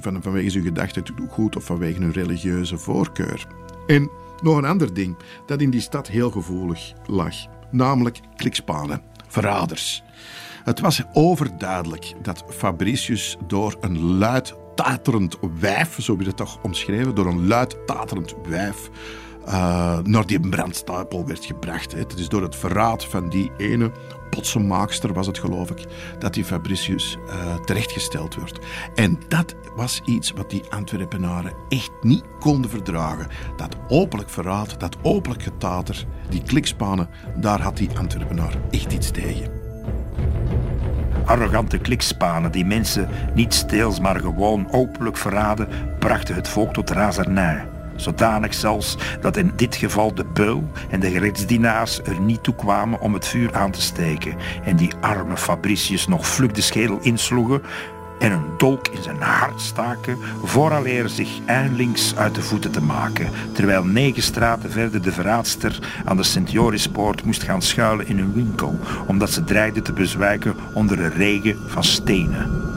Van, vanwege hun gedachten goed of vanwege hun religieuze voorkeur. En nog een ander ding dat in die stad heel gevoelig lag. Namelijk klikspanen, verraders. Het was overduidelijk dat Fabricius door een luid taterend wijf, zo werd het toch omschreven, door een luid taterend wijf uh, naar die brandstapel werd gebracht. Het is door het verraad van die ene potsenmaakster, was het geloof ik, dat die Fabricius uh, terechtgesteld wordt. En dat was iets wat die Antwerpenaren echt niet konden verdragen. Dat openlijk verraad, dat openlijk getater, die klikspanen, daar had die Antwerpenaar echt iets tegen arrogante klikspanen die mensen niet steels maar gewoon openlijk verraden, brachten het volk tot razernij. Zodanig zelfs dat in dit geval de beul en de gerechtsdienaars er niet toe kwamen om het vuur aan te steken en die arme Fabricius nog vlug de schedel insloegen en een dolk in zijn hart staken vooraleer zich eindlings uit de voeten te maken, terwijl negen straten verder de verraadster aan de Sint-Jorispoort moest gaan schuilen in een winkel, omdat ze dreigde te bezwijken onder een regen van stenen.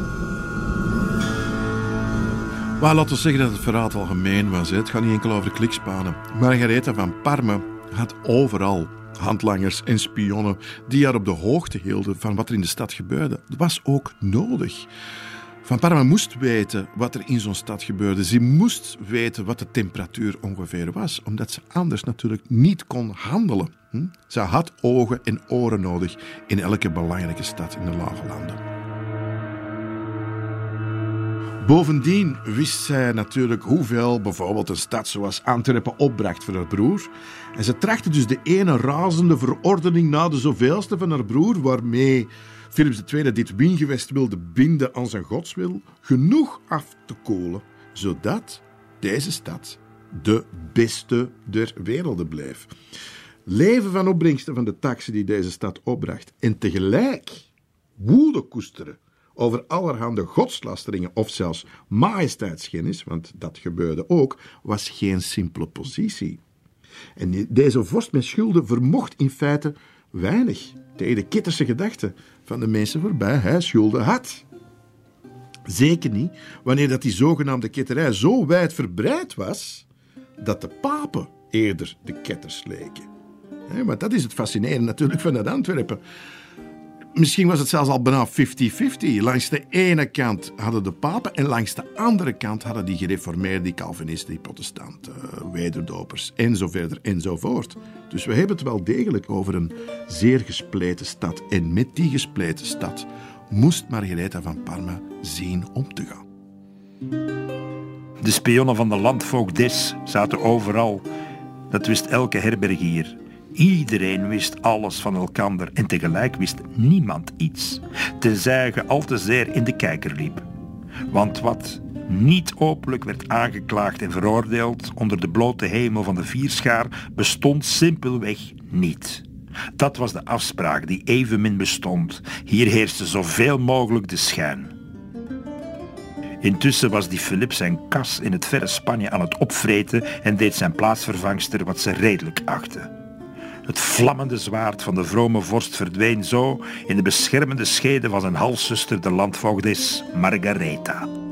Maar laten we zeggen dat het verraad algemeen was. Het gaat niet enkel over de klikspanen. Margaretha van Parme had overal handlangers en spionnen die haar op de hoogte hielden van wat er in de stad gebeurde. Dat was ook nodig. Van Parma moest weten wat er in zo'n stad gebeurde. Ze moest weten wat de temperatuur ongeveer was, omdat ze anders natuurlijk niet kon handelen. Hm? Ze had ogen en oren nodig in elke belangrijke stad in de Lage Landen. Bovendien wist zij natuurlijk hoeveel bijvoorbeeld een stad zoals Antwerpen opbracht voor haar broer. En ze trachtte dus de ene razende verordening na de zoveelste van haar broer, waarmee Philips II dit wingewest wilde binden aan zijn godswil, genoeg af te kolen, zodat deze stad de beste der werelden bleef. Leven van opbrengsten van de taxen die deze stad opbracht en tegelijk woede koesteren over allerhande godslasteringen of zelfs majesteitsschennis, want dat gebeurde ook, was geen simpele positie. En deze vorst met schulden vermocht in feite weinig tegen de kitterse gedachten van de mensen voorbij hij schulden had. Zeker niet wanneer dat die zogenaamde ketterij zo wijd verbreid was dat de papen eerder de ketters leken. Want dat is het fascinerende natuurlijk van dat Antwerpen. Misschien was het zelfs al bijna 50-50. Langs de ene kant hadden de papen en langs de andere kant hadden die gereformeerden, die Calvinisten, die protestanten, wederdopers en zo verder enzovoort. Dus we hebben het wel degelijk over een zeer gespleten stad. En met die gespleten stad moest Margaretha van Parma zien om te gaan. De spionnen van de landvoogdes zaten overal. Dat wist elke herbergier. Iedereen wist alles van elkander en tegelijk wist niemand iets, tenzij je al te zeer in de kijker liep. Want wat niet openlijk werd aangeklaagd en veroordeeld onder de blote hemel van de vierschaar, bestond simpelweg niet. Dat was de afspraak die evenmin bestond. Hier heerste zoveel mogelijk de schijn. Intussen was die Philip zijn kas in het verre Spanje aan het opvreten en deed zijn plaatsvervangster wat ze redelijk achtte. Het vlammende zwaard van de vrome vorst verdween zo in de beschermende schede van zijn halszuster, de landvoogdis Margaretha.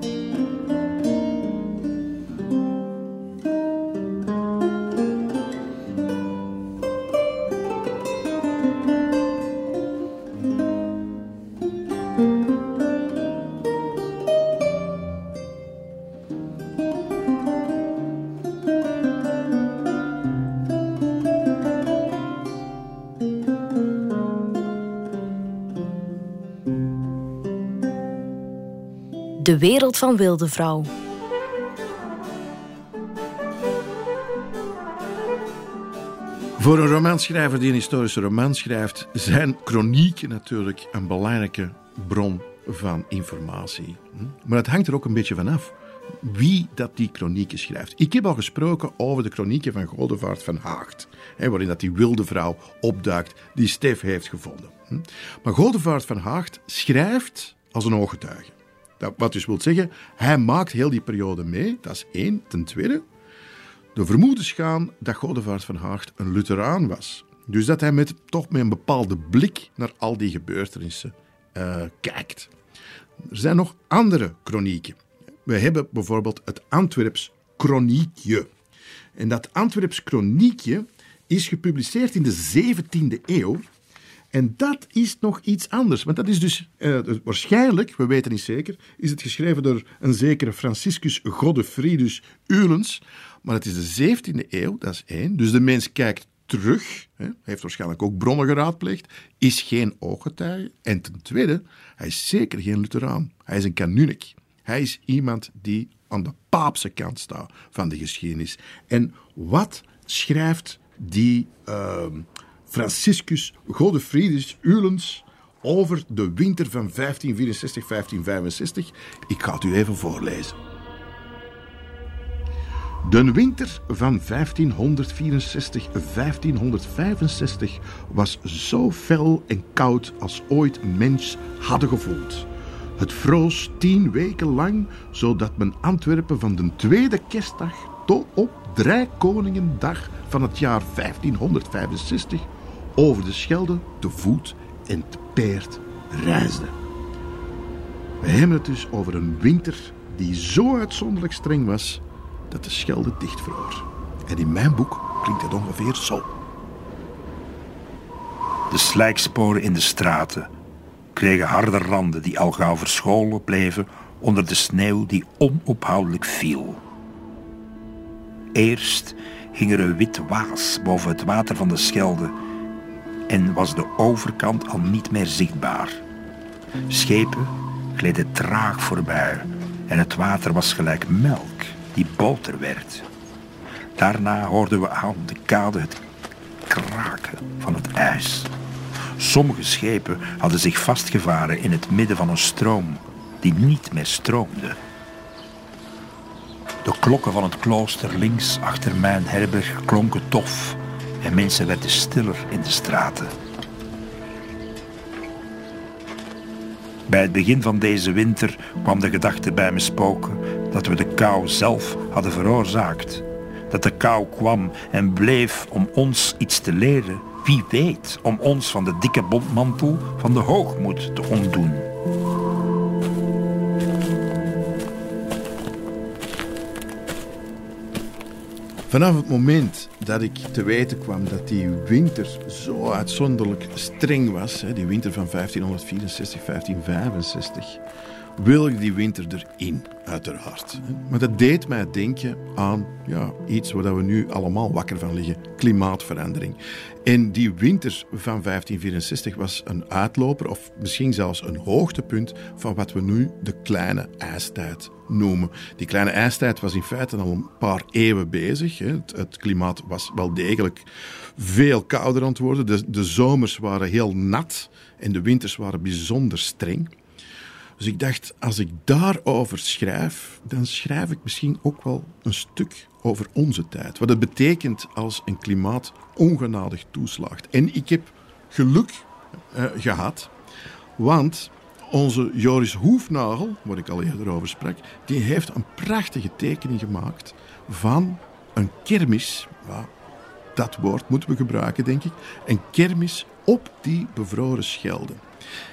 De wereld van Wilde Vrouw. Voor een romanschrijver die een historische roman schrijft, zijn chronieken natuurlijk een belangrijke bron van informatie. Maar het hangt er ook een beetje van af wie dat die chronieken schrijft. Ik heb al gesproken over de chronieken van Godevaart van Haagt, waarin dat die wilde vrouw opduikt die Stef heeft gevonden. Maar Godevaart van Haagt schrijft als een ooggetuige. Dat, wat dus wil zeggen, hij maakt heel die periode mee. Dat is één. Ten tweede, de vermoedens gaan dat Godevaart van Haagt een Lutheraan was. Dus dat hij met, toch met een bepaalde blik naar al die gebeurtenissen uh, kijkt. Er zijn nog andere chronieken. We hebben bijvoorbeeld het Antwerps Chroniekje. En dat Antwerps Chroniekje is gepubliceerd in de 17e eeuw en dat is nog iets anders. Want dat is dus uh, waarschijnlijk, we weten niet zeker, is het geschreven door een zekere Franciscus Godefridus Ulens. Maar het is de 17e eeuw, dat is één. Dus de mens kijkt terug, hè, heeft waarschijnlijk ook bronnen geraadpleegd, is geen ooggetuige. En ten tweede, hij is zeker geen Lutheraan. Hij is een kanunik. Hij is iemand die aan de paapse kant staat van de geschiedenis. En wat schrijft die uh, Franciscus Godefridus Ulens over de winter van 1564-1565. Ik ga het u even voorlezen. De winter van 1564-1565 was zo fel en koud als ooit mens hadden gevoeld. Het vroos tien weken lang, zodat men Antwerpen van de tweede kerstdag tot op Drijkoningendag van het jaar 1565 over de Schelde te voet en te paard reisde. We hebben het dus over een winter die zo uitzonderlijk streng was dat de Schelde dichtvroor. En in mijn boek klinkt het ongeveer zo. De slijksporen in de straten kregen harde randen die al gauw verscholen bleven onder de sneeuw die onophoudelijk viel. Eerst hing er een wit waas boven het water van de Schelde en was de overkant al niet meer zichtbaar. Schepen gleden traag voorbij en het water was gelijk melk die boter werd. Daarna hoorden we aan de kade het kraken van het ijs. Sommige schepen hadden zich vastgevaren in het midden van een stroom die niet meer stroomde. De klokken van het klooster links achter mijn herberg klonken tof en mensen werden stiller in de straten. Bij het begin van deze winter kwam de gedachte bij me spoken dat we de kou zelf hadden veroorzaakt. Dat de kou kwam en bleef om ons iets te leren. Wie weet, om ons van de dikke bondmantel van de hoogmoed te ontdoen. Vanaf het moment dat ik te weten kwam dat die winter zo uitzonderlijk streng was, die winter van 1564, 1565, wil ik die winter erin, uiteraard. Maar dat deed mij denken aan ja, iets waar we nu allemaal wakker van liggen: klimaatverandering. En die winter van 1564 was een uitloper, of misschien zelfs een hoogtepunt van wat we nu de kleine ijstijd noemen. Die kleine ijstijd was in feite al een paar eeuwen bezig. Het, het klimaat was wel degelijk veel kouder aan het worden. De, de zomers waren heel nat en de winters waren bijzonder streng. Dus ik dacht, als ik daarover schrijf, dan schrijf ik misschien ook wel een stuk over onze tijd. Wat het betekent als een klimaat ongenadig toeslaagt. En ik heb geluk eh, gehad, want onze Joris Hoefnagel, waar ik al eerder over sprak, die heeft een prachtige tekening gemaakt van een kermis. Dat woord moeten we gebruiken, denk ik. Een kermis op die bevroren schelden.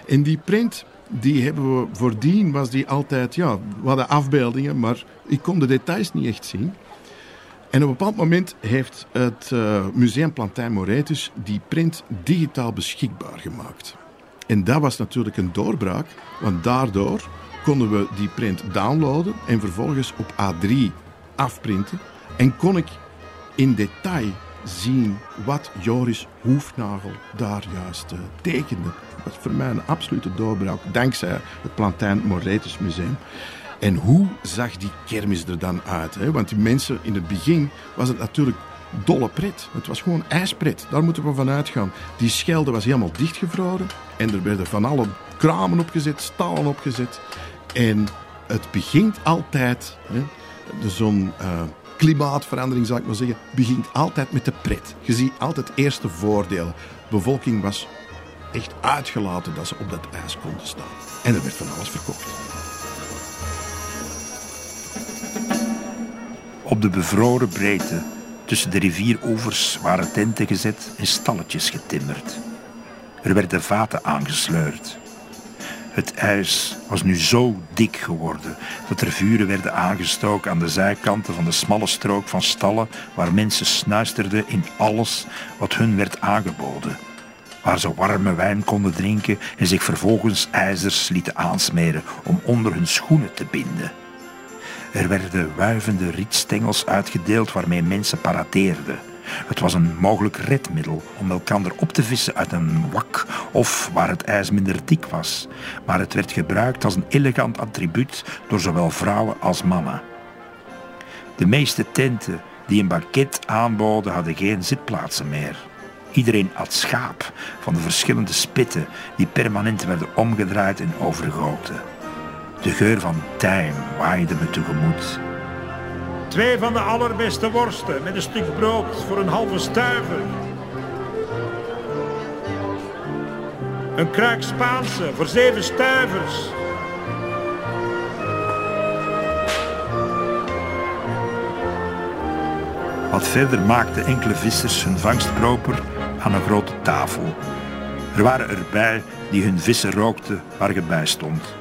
En die print die hebben we voordien, was die altijd, ja, we hadden afbeeldingen, maar ik kon de details niet echt zien. En op een bepaald moment heeft het uh, Museum Plantijn Moretus die print digitaal beschikbaar gemaakt. En dat was natuurlijk een doorbraak, want daardoor konden we die print downloaden en vervolgens op A3 afprinten. En kon ik in detail zien wat Joris Hoefnagel daar juist uh, tekende. Dat was voor mij een absolute doorbraak, dankzij het Plantijn Moretus Museum. En hoe zag die kermis er dan uit? Hè? Want die mensen, in het begin was het natuurlijk dolle pret. Het was gewoon ijspret. Daar moeten we van uitgaan. Die schelde was helemaal dichtgevroren. En er werden van alle kramen opgezet, stallen opgezet. En het begint altijd, hè, zo'n uh, klimaatverandering zou ik maar zeggen, begint altijd met de pret. Je ziet altijd eerst de voordelen. De bevolking was echt uitgelaten dat ze op dat ijs konden staan. En er werd van alles verkocht. Op de bevroren breedte tussen de rivierovers waren tenten gezet en stalletjes getimmerd. Er werden vaten aangesleurd. Het ijs was nu zo dik geworden dat er vuren werden aangestoken aan de zijkanten van de smalle strook van stallen waar mensen snuisterden in alles wat hun werd aangeboden. Waar ze warme wijn konden drinken en zich vervolgens ijzers lieten aansmeren om onder hun schoenen te binden. Er werden wuivende rietstengels uitgedeeld waarmee mensen paradeerden. Het was een mogelijk redmiddel om elkander op te vissen uit een wak of waar het ijs minder dik was, maar het werd gebruikt als een elegant attribuut door zowel vrouwen als mannen. De meeste tenten die een banket aanboden hadden geen zitplaatsen meer. Iedereen at schaap van de verschillende spitten die permanent werden omgedraaid en overgoten. De geur van tijm waaide me tegemoet. Twee van de allerbeste worsten met een stuk brood voor een halve stuiver. Een kruik Spaanse voor zeven stuivers. Wat verder maakten enkele vissers hun vangst proper aan een grote tafel. Er waren erbij die hun vissen rookten waar je bij stond.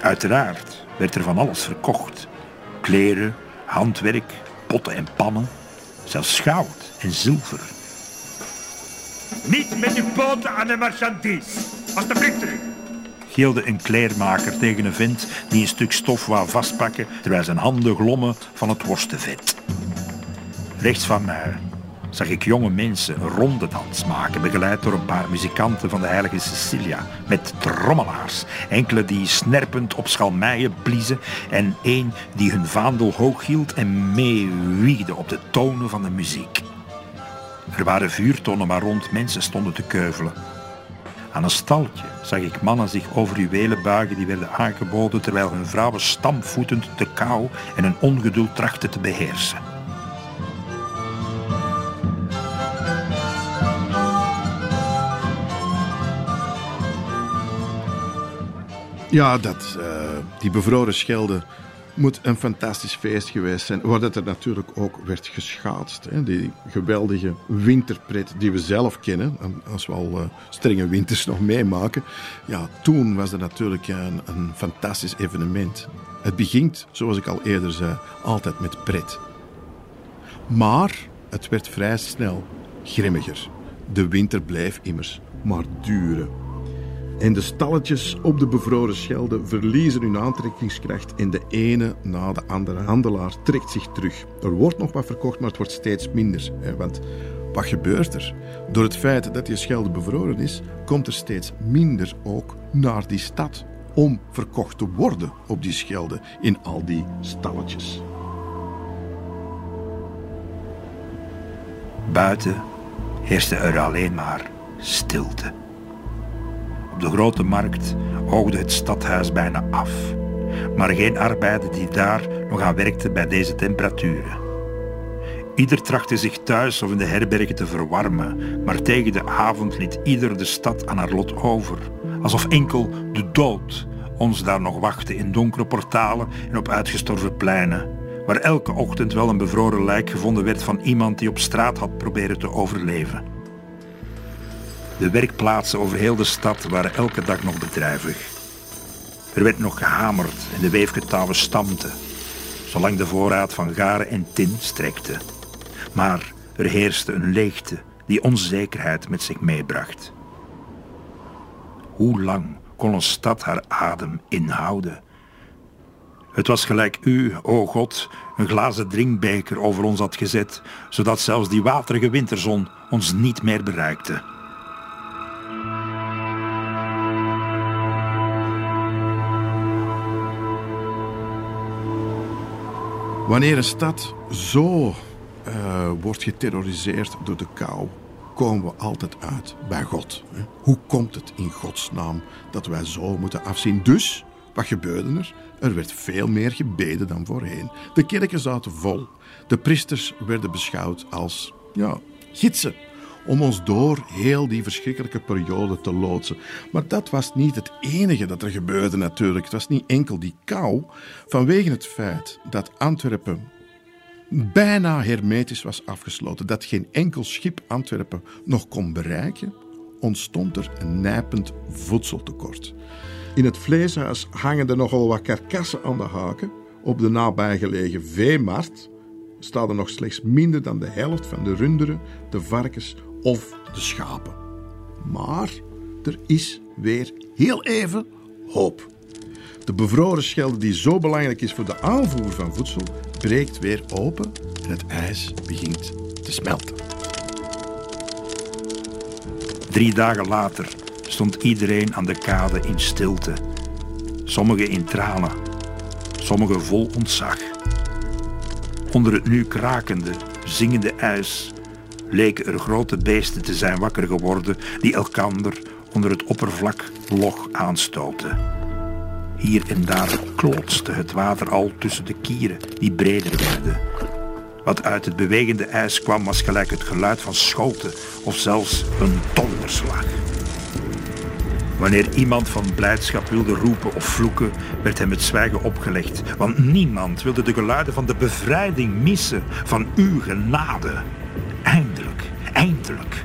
Uiteraard werd er van alles verkocht. Kleren, handwerk, potten en pannen, zelfs goud en zilver. Niet met uw poten aan de marchandise. Alsjeblieft terug. Gilde een kleermaker tegen een vent die een stuk stof wou vastpakken terwijl zijn handen glommen van het worstenvet. Rechts van mij zag ik jonge mensen een rondedans maken, begeleid door een paar muzikanten van de heilige Cecilia, met trommelaars, enkele die snerpend op schalmijen bliezen en één die hun vaandel hoog hield en meewiegde op de tonen van de muziek. Er waren vuurtonnen waar rond mensen stonden te keuvelen. Aan een staltje zag ik mannen zich over juwelen buigen die werden aangeboden terwijl hun vrouwen stampvoetend de kou en hun ongeduld trachten te beheersen. Ja, dat, uh, die bevroren Schelde moet een fantastisch feest geweest zijn. Waar dat er natuurlijk ook werd geschaatst. Hè. Die geweldige winterpret die we zelf kennen. Als we al uh, strenge winters nog meemaken. Ja, toen was dat natuurlijk een, een fantastisch evenement. Het begint, zoals ik al eerder zei, altijd met pret. Maar het werd vrij snel grimmiger. De winter bleef immers maar duren. En de stalletjes op de bevroren Schelde verliezen hun aantrekkingskracht en de ene na de andere handelaar trekt zich terug. Er wordt nog wat verkocht, maar het wordt steeds minder. Want wat gebeurt er? Door het feit dat die Schelde bevroren is, komt er steeds minder ook naar die stad om verkocht te worden op die Schelde in al die stalletjes. Buiten heerste er alleen maar stilte. Op de grote markt oogde het stadhuis bijna af. Maar geen arbeider die daar nog aan werkte bij deze temperaturen. Ieder trachtte zich thuis of in de herbergen te verwarmen, maar tegen de avond liet ieder de stad aan haar lot over, alsof enkel de dood ons daar nog wachtte in donkere portalen en op uitgestorven pleinen, waar elke ochtend wel een bevroren lijk gevonden werd van iemand die op straat had proberen te overleven. De werkplaatsen over heel de stad waren elke dag nog bedrijvig. Er werd nog gehamerd en de weefgetouwen stampten, zolang de voorraad van garen en tin strekte. Maar er heerste een leegte die onzekerheid met zich meebracht. Hoe lang kon een stad haar adem inhouden? Het was gelijk u, o God, een glazen drinkbeker over ons had gezet, zodat zelfs die waterige winterzon ons niet meer bereikte. Wanneer een stad zo uh, wordt geterroriseerd door de kou, komen we altijd uit bij God. Hoe komt het in Gods naam dat wij zo moeten afzien? Dus, wat gebeurde er? Er werd veel meer gebeden dan voorheen. De kerken zaten vol. De priesters werden beschouwd als ja, gidsen om ons door heel die verschrikkelijke periode te loodsen. Maar dat was niet het enige dat er gebeurde natuurlijk. Het was niet enkel die kou. Vanwege het feit dat Antwerpen bijna hermetisch was afgesloten, dat geen enkel schip Antwerpen nog kon bereiken, ontstond er een nijpend voedseltekort. In het vleeshuis hangen er nogal wat karkassen aan de haken. Op de nabijgelegen veemarkt staat er nog slechts minder dan de helft van de runderen, de varkens of de schapen. Maar er is weer heel even hoop. De bevroren schelde die zo belangrijk is voor de aanvoer van voedsel, breekt weer open en het ijs begint te smelten. Drie dagen later stond iedereen aan de kade in stilte. Sommigen in tranen, sommigen vol ontzag. Onder het nu krakende, zingende ijs leken er grote beesten te zijn wakker geworden die elkander onder het oppervlak log aanstoten. Hier en daar klotste het water al tussen de kieren die breder werden. Wat uit het bewegende ijs kwam was gelijk het geluid van schoten of zelfs een donderslag. Wanneer iemand van blijdschap wilde roepen of vloeken, werd hem het zwijgen opgelegd, want niemand wilde de geluiden van de bevrijding missen van uw genade. Eindelijk.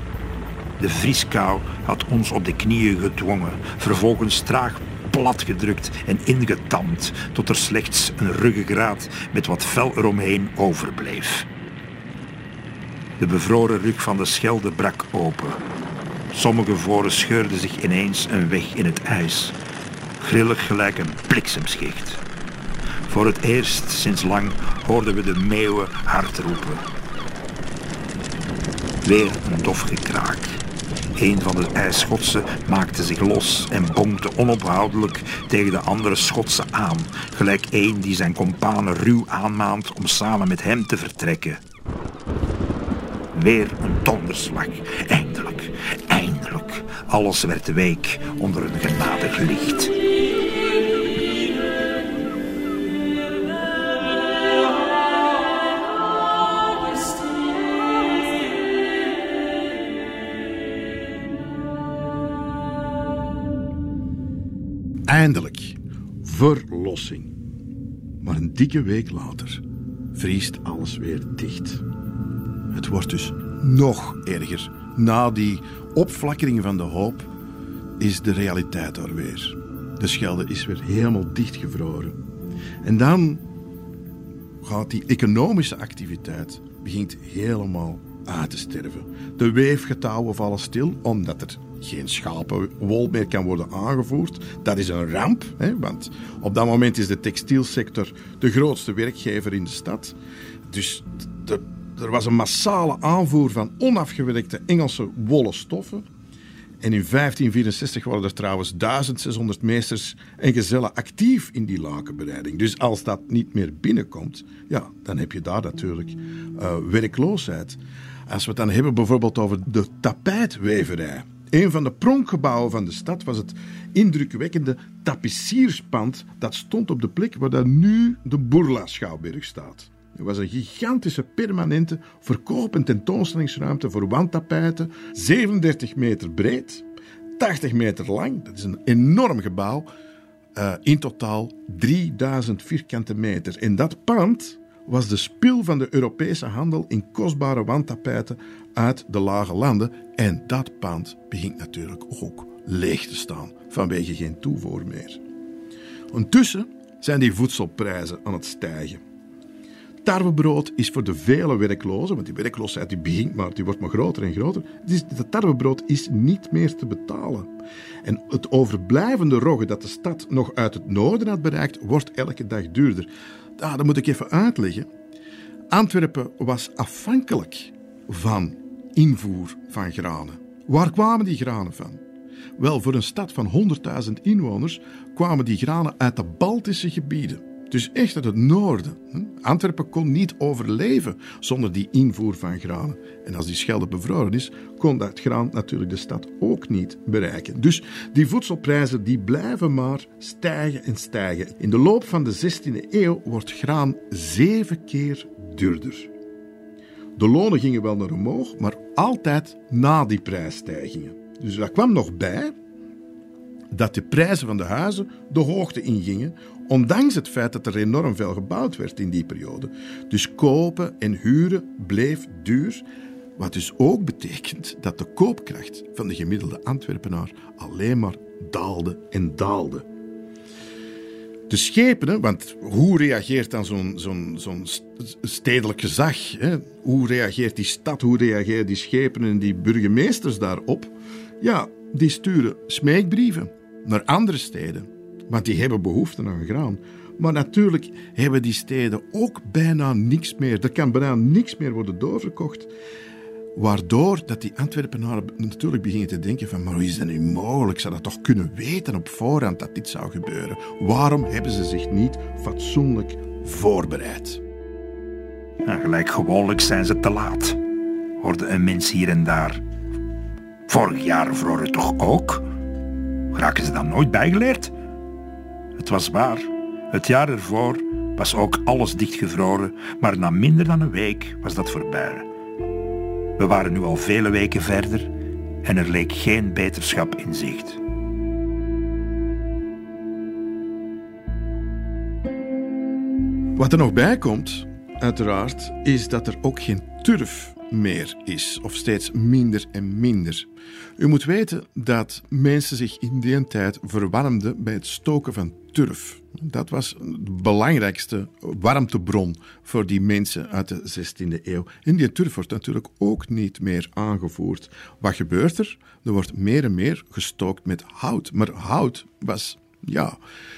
De vrieskou had ons op de knieën gedwongen, vervolgens traag platgedrukt en ingetamd tot er slechts een ruggengraat met wat vel eromheen overbleef. De bevroren rug van de schelde brak open. Sommige voren scheurden zich ineens een weg in het ijs, grillig gelijk een bliksemschicht. Voor het eerst sinds lang hoorden we de meeuwen hard roepen. Weer een dof gekraak. Een van de ijsschotsen maakte zich los en bonkte onophoudelijk tegen de andere schotsen aan, gelijk een die zijn kompanen ruw aanmaant om samen met hem te vertrekken. Weer een donderslag. Eindelijk, eindelijk. Alles werd week onder een genadig licht. Eindelijk. Verlossing. Maar een dikke week later vriest alles weer dicht. Het wordt dus nog erger. Na die opflakkering van de hoop is de realiteit daar weer. De Schelde is weer helemaal dichtgevroren. En dan gaat die economische activiteit begint helemaal uit te sterven. De weefgetouwen vallen stil omdat er geen schapenwol meer kan worden aangevoerd. Dat is een ramp, hè, want op dat moment is de textielsector de grootste werkgever in de stad. Dus er, was een massale aanvoer van onafgewerkte Engelse wollen stoffen. En in 1564 waren er trouwens 1600 meesters en gezellen actief in die lakenbereiding. Dus als dat niet meer binnenkomt, ja, dan heb je daar natuurlijk uh, werkloosheid. Als we het dan hebben bijvoorbeeld over de tapijtweverij. Een van de pronkgebouwen van de stad was het indrukwekkende tapissierspand dat stond op de plek waar daar nu de Bourla-schouwburg staat. Het was een gigantische permanente verkoop- en tentoonstellingsruimte voor wandtapijten, 37 meter breed, 80 meter lang. Dat is een enorm gebouw. Uh, in totaal 3000 vierkante meter. En dat pand was de spil van de Europese handel in kostbare wandtapijten uit de lage landen. En dat pand begint natuurlijk ook leeg te staan vanwege geen toevoer meer. Ondertussen zijn die voedselprijzen aan het stijgen. Tarwebrood is voor de vele werklozen, want die werkloosheid die begint maar, die wordt maar groter en groter. Dus dat tarwebrood is niet meer te betalen. En het overblijvende rogge dat de stad nog uit het noorden had bereikt, wordt elke dag duurder. Ah, dat moet ik even uitleggen. Antwerpen was afhankelijk van invoer van granen. Waar kwamen die granen van? Wel, voor een stad van 100.000 inwoners kwamen die granen uit de Baltische gebieden. Dus echt uit het noorden. Antwerpen kon niet overleven zonder die invoer van granen. En als die Schelde bevroren is, kon dat graan natuurlijk de stad ook niet bereiken. Dus die voedselprijzen die blijven maar stijgen en stijgen. In de loop van de 16e eeuw wordt graan zeven keer duurder. De lonen gingen wel naar omhoog, maar altijd na die prijsstijgingen. Dus daar kwam nog bij dat de prijzen van de huizen de hoogte ingingen, ondanks het feit dat er enorm veel gebouwd werd in die periode. Dus kopen en huren bleef duur, wat dus ook betekent dat de koopkracht van de gemiddelde Antwerpenaar alleen maar daalde en daalde. De schepen, want hoe reageert dan zo'n zo'n zo'n stedelijk gezag? Hè? Hoe reageert die stad, hoe reageren die schepen en die burgemeesters daarop? Ja, die sturen smeekbrieven naar andere steden, want die hebben behoefte aan graan. Maar natuurlijk hebben die steden ook bijna niks meer. Er kan bijna niks meer worden doorverkocht. Waardoor dat die Antwerpenaren natuurlijk beginnen te denken van... maar hoe is dat nu mogelijk? Zou dat toch kunnen weten op voorhand dat dit zou gebeuren? Waarom hebben ze zich niet fatsoenlijk voorbereid? Ja, gelijk gewoonlijk zijn ze te laat, hoorde een mens hier en daar. Vorig jaar vroor het toch ook? Raken ze dan nooit bijgeleerd? Het was waar. Het jaar ervoor was ook alles dichtgevroren, maar na minder dan een week was dat voorbij. We waren nu al vele weken verder en er leek geen beterschap in zicht. Wat er nog bij komt, uiteraard, is dat er ook geen turf meer is, of steeds minder en minder. U moet weten dat mensen zich in die tijd verwarmden bij het stoken van turf. Dat was de belangrijkste warmtebron voor die mensen uit de 16e eeuw. En die turf wordt natuurlijk ook niet meer aangevoerd. Wat gebeurt er? Er wordt meer en meer gestookt met hout. Maar hout was, ja,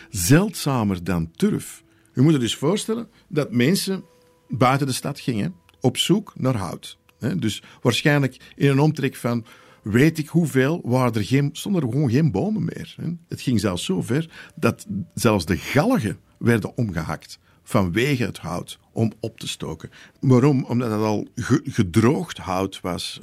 zeldzamer dan turf. U moet je dus voorstellen dat mensen buiten de stad gingen op zoek naar hout. Dus waarschijnlijk in een omtrek van weet ik hoeveel, waren er geen, stonden er gewoon geen bomen meer. Het ging zelfs zo ver dat zelfs de galgen werden omgehakt vanwege het hout om op te stoken. Waarom? Omdat het al gedroogd hout was.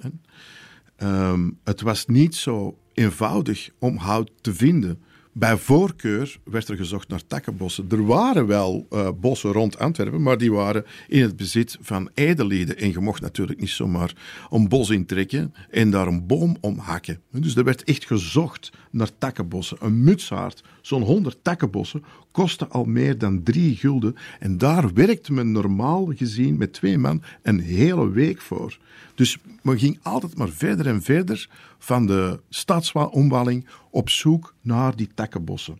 Ehm, het was niet zo eenvoudig om hout te vinden. Bij voorkeur werd er gezocht naar takkenbossen. Er waren wel uh, bossen rond Antwerpen, maar die waren in het bezit van edellieden. En je mocht natuurlijk niet zomaar een bos intrekken en daar een boom om hakken. Dus er werd echt gezocht naar takkenbossen. Een mutsaard, zo'n honderd takkenbossen, kostte al meer dan drie gulden. En daar werkte men normaal gezien met twee man een hele week voor. Dus men ging altijd maar verder en verder van de stadsomwalling op zoek naar die takkenbossen.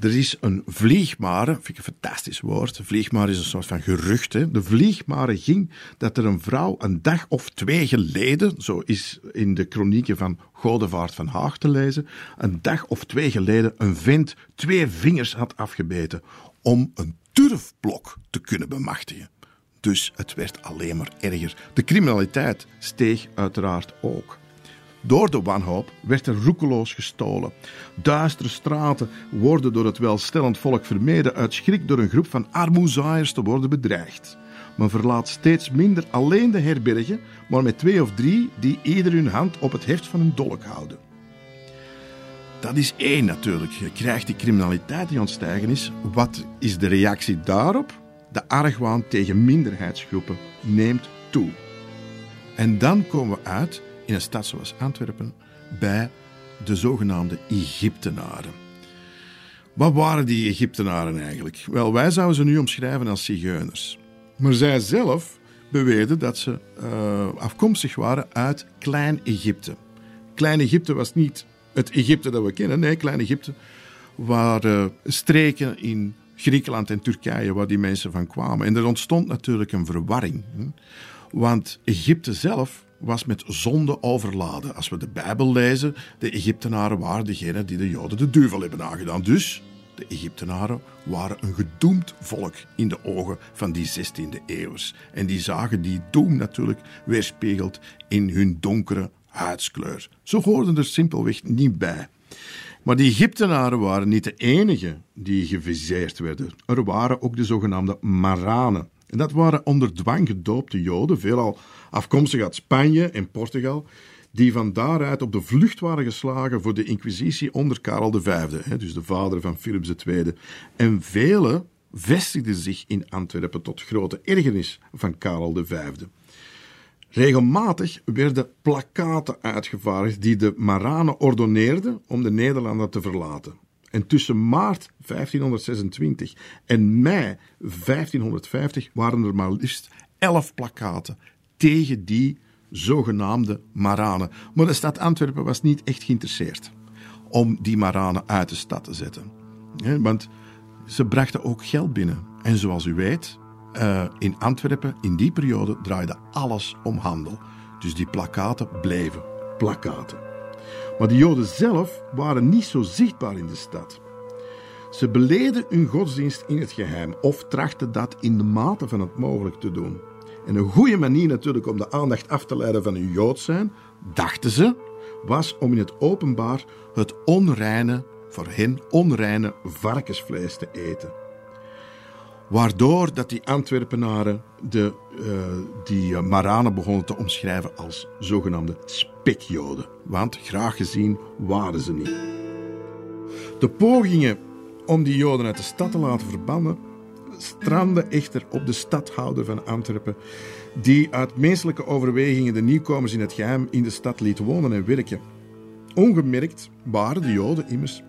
Er is een vliegmare, vind ik een fantastisch woord. Vliegmare is een soort van gerucht. Hè. De vliegmare ging dat er een vrouw een dag of twee geleden, zo is in de kronieken van Godevaart van Haag te lezen, een dag of twee geleden een vent twee vingers had afgebeten om een turfblok te kunnen bemachtigen. Dus het werd alleen maar erger. De criminaliteit steeg uiteraard ook. Door de wanhoop werd er roekeloos gestolen. Duistere straten worden door het welstellend volk vermeden uit schrik door een groep van armoezaaiers te worden bedreigd. Men verlaat steeds minder alleen de herbergen, maar met twee of drie die ieder hun hand op het heft van een dolk houden. Dat is één natuurlijk. Je krijgt die criminaliteit die ontstijgen is. Wat is de reactie daarop? De argwaan tegen minderheidsgroepen neemt toe. En dan komen we uit in een stad zoals Antwerpen bij de zogenaamde Egyptenaren. Wat waren die Egyptenaren eigenlijk? Wel, wij zouden ze nu omschrijven als zigeuners. Maar zij zelf beweerden dat ze uh, afkomstig waren uit Klein-Egypte. Klein-Egypte was niet het Egypte dat we kennen. Nee, Klein-Egypte waren streken in Griekenland en Turkije waar die mensen van kwamen. En er ontstond natuurlijk een verwarring. Want Egypte zelf was met zonde overladen. Als we de Bijbel lezen, de Egyptenaren waren degene die de Joden de duivel hebben aangedaan. Dus de Egyptenaren waren een gedoemd volk in de ogen van die 16e eeuwers. En die zagen die doem natuurlijk weerspiegeld in hun donkere huidskleur. Ze hoorden er simpelweg niet bij. Maar die Egyptenaren waren niet de enigen die geviseerd werden. Er waren ook de zogenaamde Maranen. En dat waren onder dwang gedoopte Joden, veelal afkomstig uit Spanje en Portugal, die van daaruit op de vlucht waren geslagen voor de Inquisitie onder Karel V, dus de vader van Philips II. En velen vestigden zich in Antwerpen tot grote ergernis van Karel V. Regelmatig werden plakaten uitgevaardigd die de Maranen ordoneerden om de Nederlanden te verlaten. En tussen maart 1526 en mei 1550 waren er maar liefst elf plakaten tegen die zogenaamde Maranen. Maar de stad Antwerpen was niet echt geïnteresseerd om die Maranen uit de stad te zetten. Want ze brachten ook geld binnen. En zoals u weet, uh, in Antwerpen in die periode draaide alles om handel. Dus die plakaten bleven plakaten. Maar de Joden zelf waren niet zo zichtbaar in de stad. Ze beleden hun godsdienst in het geheim of trachten dat in de mate van het mogelijk te doen. En een goede manier natuurlijk om de aandacht af te leiden van hun Jood zijn, dachten ze, was om in het openbaar het onreine, voor hen onreine varkensvlees te eten. Waardoor dat die Antwerpenaren de, uh, die uh, Maranen begonnen te omschrijven als zogenaamde spekjoden. Want graag gezien waren ze niet. De pogingen om die Joden uit de stad te laten verbannen strandden echter op de stadhouder van Antwerpen, die uit menselijke overwegingen de nieuwkomers in het geheim in de stad liet wonen en werken. Ongemerkt waren de Joden immers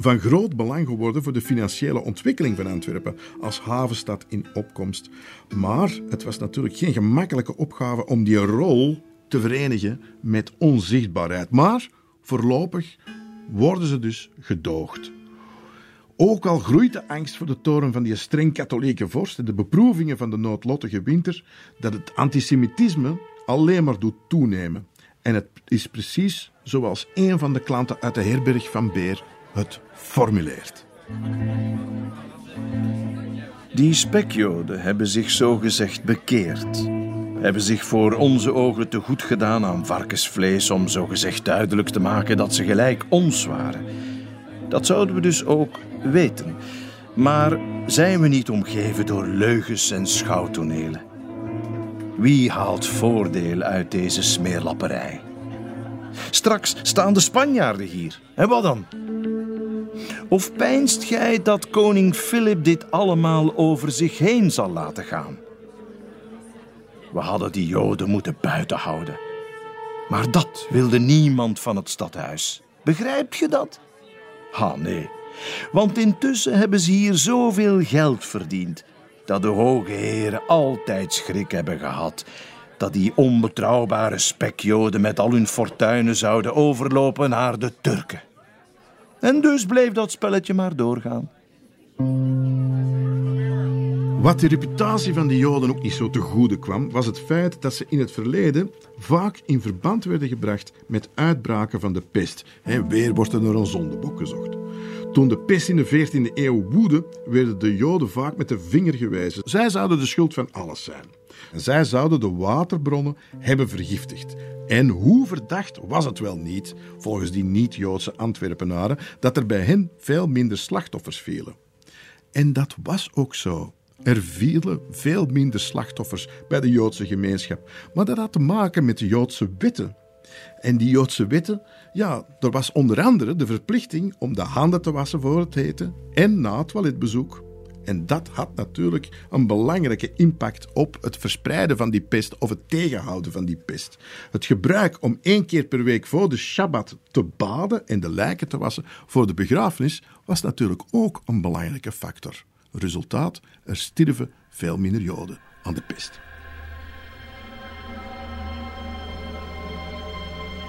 van groot belang geworden voor de financiële ontwikkeling van Antwerpen als havenstad in opkomst. Maar het was natuurlijk geen gemakkelijke opgave om die rol te verenigen met onzichtbaarheid. Maar voorlopig worden ze dus gedoogd. Ook al groeit de angst voor de toren van die streng katholieke vorst en de beproevingen van de noodlottige winter, dat het antisemitisme alleen maar doet toenemen. En het is precies zoals een van de klanten uit de herberg van Beer het formuleert. Die spekjoden hebben zich zogezegd bekeerd. Hebben zich voor onze ogen te goed gedaan aan varkensvlees om zogezegd duidelijk te maken dat ze gelijk ons waren. Dat zouden we dus ook weten. Maar zijn we niet omgeven door leugens en schouwtonelen? Wie haalt voordeel uit deze smeerlapperij? Straks staan de Spanjaarden hier. En wat dan? Of pijnst gij dat koning Philip dit allemaal over zich heen zal laten gaan? We hadden die Joden moeten buiten houden. Maar dat wilde niemand van het stadhuis. Begrijp je dat? Ha, nee. Want intussen hebben ze hier zoveel geld verdiend dat de hoge heren altijd schrik hebben gehad dat die onbetrouwbare spekjoden met al hun fortuinen zouden overlopen naar de Turken. En dus bleef dat spelletje maar doorgaan. Wat de reputatie van de Joden ook niet zo te goede kwam, was het feit dat ze in het verleden vaak in verband werden gebracht met uitbraken van de pest. En weer wordt er naar een zondebok gezocht. Toen de pest in de 14e eeuw woedde, werden de Joden vaak met de vinger gewezen. Zij zouden de schuld van alles zijn. Zij zouden de waterbronnen hebben vergiftigd. En hoe verdacht was het wel niet, volgens die niet-Joodse Antwerpenaren, dat er bij hen veel minder slachtoffers vielen. En dat was ook zo. Er vielen veel minder slachtoffers bij de Joodse gemeenschap. Maar dat had te maken met de Joodse wetten. En die Joodse wetten, ja, er was onder andere de verplichting om de handen te wassen voor het eten en na het toiletbezoek. En dat had natuurlijk een belangrijke impact op het verspreiden van die pest of het tegenhouden van die pest. Het gebruik om één keer per week voor de Shabbat te baden en de lijken te wassen voor de begrafenis was natuurlijk ook een belangrijke factor. Resultaat, er stierven veel minder Joden aan de pest.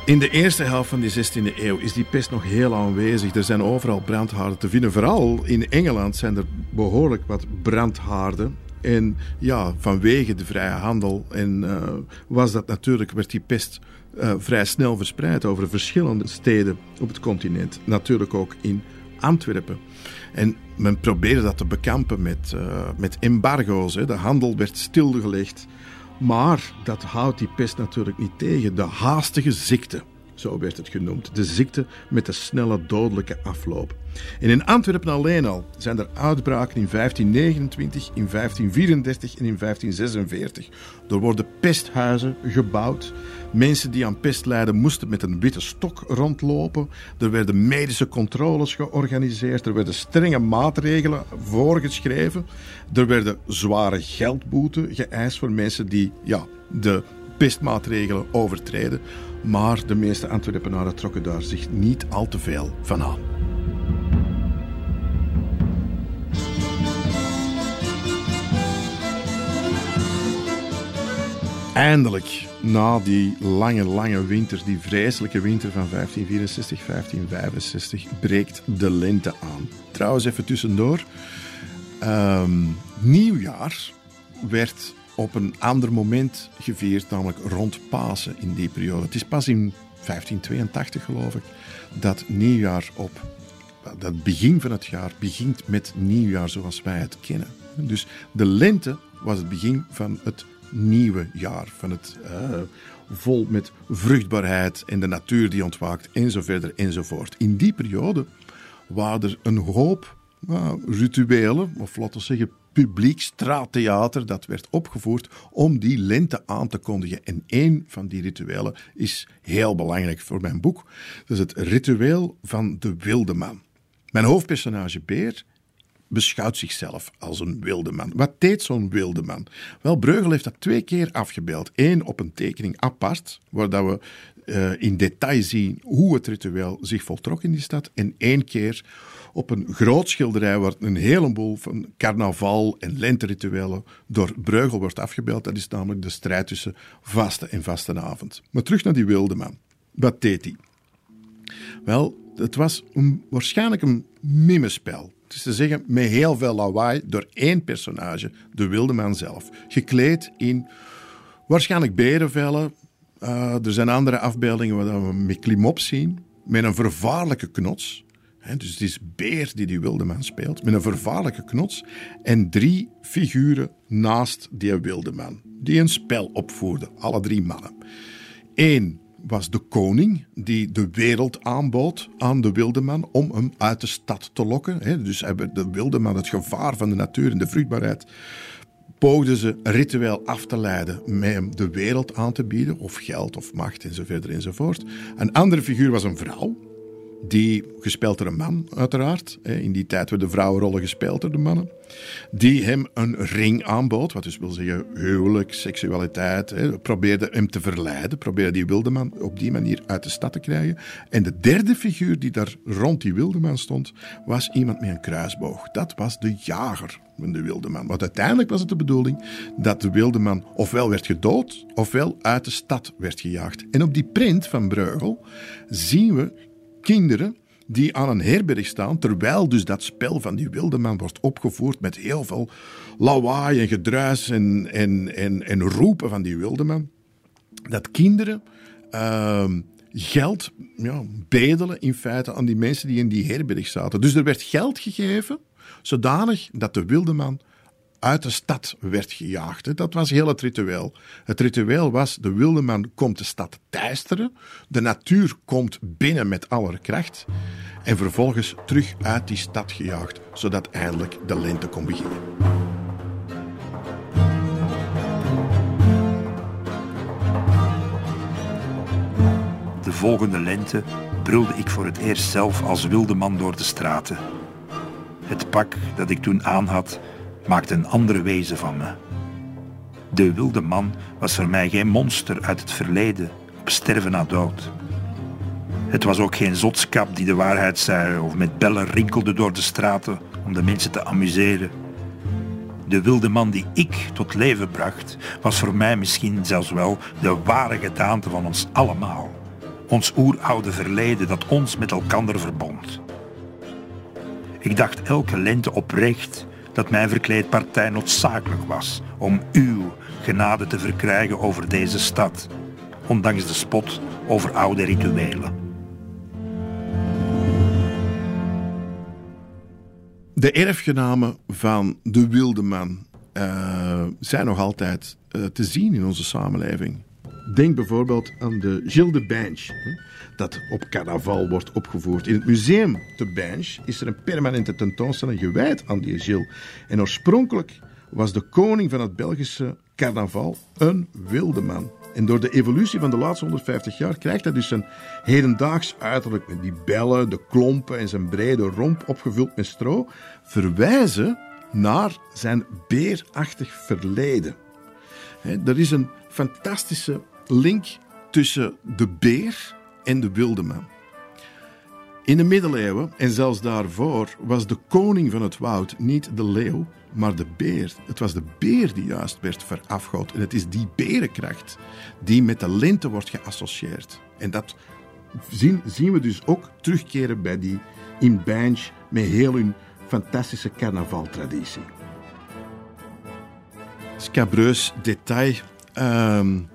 In de eerste helft van de 16e eeuw is die pest nog heel aanwezig. Er zijn overal brandhaarden te vinden. Vooral in Engeland zijn er behoorlijk wat brandhaarden. En ja, vanwege de vrije handel en, uh, was dat natuurlijk, werd die pest uh, vrij snel verspreid over verschillende steden op het continent. Natuurlijk ook in Antwerpen. En men probeerde dat te bekampen met, uh, met embargo's. Hè. De handel werd stilgelegd. Maar dat houdt die pest natuurlijk niet tegen. De haastige ziekte, zo werd het genoemd. De ziekte met de snelle dodelijke afloop. In Antwerpen alleen al zijn er uitbraken in 1529, in 1534 en in 1546. Er worden pesthuizen gebouwd. Mensen die aan pest lijden moesten met een witte stok rondlopen. Er werden medische controles georganiseerd. Er werden strenge maatregelen voorgeschreven. Er werden zware geldboeten geëist voor mensen die ja, de pestmaatregelen overtreden. Maar de meeste Antwerpenaren trokken daar zich niet al te veel van aan. Eindelijk, na die lange, lange winter, die vreselijke winter van 1564, 1565, breekt de lente aan. Trouwens, even tussendoor. Um, nieuwjaar werd op een ander moment gevierd, namelijk rond Pasen in die periode. Het is pas in 1582, geloof ik, dat nieuwjaar op dat begin van het jaar begint met nieuwjaar zoals wij het kennen. Dus de lente was het begin van het nieuwe jaar. Van het uh, vol met vruchtbaarheid en de natuur die ontwaakt en zo verder enzovoort. In die periode waren er een hoop uh, rituelen, of laten we zeggen publiek straattheater, dat werd opgevoerd om die lente aan te kondigen. En één van die rituelen is heel belangrijk voor mijn boek. Dat is het ritueel van de wilde man. Mijn hoofdpersonage Beer beschouwt zichzelf als een wilde man. Wat deed zo'n wilde man? Wel, Breugel heeft dat twee keer afgebeeld. Eén op een tekening apart, waar dat we uh, in detail zien hoe het ritueel zich voltrok in die stad. En één keer op een groot schilderij waar een heleboel van carnaval en lenterituelen door Breugel wordt afgebeeld. Dat is namelijk de strijd tussen vaste en vastenavond. Maar terug naar die wilde man. Wat deed hij? Wel, het was een, waarschijnlijk een mimespel. Is te zeggen, met heel veel lawaai door één personage, de wilde man zelf. Gekleed in waarschijnlijk berenvellen. Uh, er zijn andere afbeeldingen waar we met klimop zien. Met een vervaarlijke knots. Dus het is Beer die die wilde man speelt. Met een vervaarlijke knots. En drie figuren naast die wilde man. Die een spel opvoerden. Alle drie mannen. Eén was de koning die de wereld aanbood aan de wildeman om hem uit de stad te lokken. Dus hebben de wildeman het gevaar van de natuur en de vruchtbaarheid poogden ze ritueel af te leiden met hem de wereld aan te bieden, of geld of macht enzovoort enzovoort. Een andere figuur was een vrouw, die gespeeld door een man, uiteraard. In die tijd werden vrouwenrollen gespeeld door de mannen. Die hem een ring aanbood, wat dus wil zeggen huwelijk, seksualiteit. Probeerde hem te verleiden, probeerde die wilde man op die manier uit de stad te krijgen. En de derde figuur die daar rond die wilde man stond, was iemand met een kruisboog. Dat was de jager van de wilde man. Want uiteindelijk was het de bedoeling dat de wilde man ofwel werd gedood, ofwel uit de stad werd gejaagd. En op die print van Breugel zien we kinderen die aan een herberg staan, terwijl dus dat spel van die wilde man wordt opgevoerd met heel veel lawaai en gedruis en, en, en, en roepen van die wilde man. Dat kinderen uh, geld ja, bedelen in feite aan die mensen die in die herberg zaten. Dus er werd geld gegeven, zodanig dat de wilde man uit de stad werd gejaagd. Dat was heel het ritueel. Het ritueel was, de wilde man komt de stad teisteren, de natuur komt binnen met alle kracht en vervolgens terug uit die stad gejaagd, zodat eindelijk de lente kon beginnen. De volgende lente brulde ik voor het eerst zelf als wilde man door de straten. Het pak dat ik toen aan maakte een andere wezen van me. De wilde man was voor mij geen monster uit het verleden, op sterven na dood. Het was ook geen zotskap die de waarheid zei of met bellen rinkelde door de straten om de mensen te amuseren. De wilde man die ik tot leven bracht, was voor mij misschien zelfs wel de ware gedaante van ons allemaal. Ons oeroude verleden dat ons met elkander verbond. Ik dacht elke lente oprecht dat mijn verkleedpartij noodzakelijk was om uw genade te verkrijgen over deze stad, ondanks de spot over oude rituelen. De erfgenamen van de wilde man uh, zijn nog altijd uh, te zien in onze samenleving. Denk bijvoorbeeld aan de Gilles de Bench, dat op carnaval wordt opgevoerd. In het museum de Bench is er een permanente tentoonstelling gewijd aan die Gilles. En oorspronkelijk was de koning van het Belgische carnaval een wilde man. En door de evolutie van de laatste 150 jaar krijgt hij dus zijn hedendaags uiterlijk met die bellen, de klompen en zijn brede romp opgevuld met stro, verwijzen naar zijn beerachtig verleden. er is een fantastische link tussen de beer en de wildeman. In de middeleeuwen en zelfs daarvoor was de koning van het woud niet de leeuw, maar de beer. Het was de beer die juist werd verafgoed. En het is die berenkracht die met de lente wordt geassocieerd. En dat zien, zien we dus ook terugkeren bij die in Banj met heel hun fantastische carnavaltraditie. Scabreus detail. [LAUGHS] Um,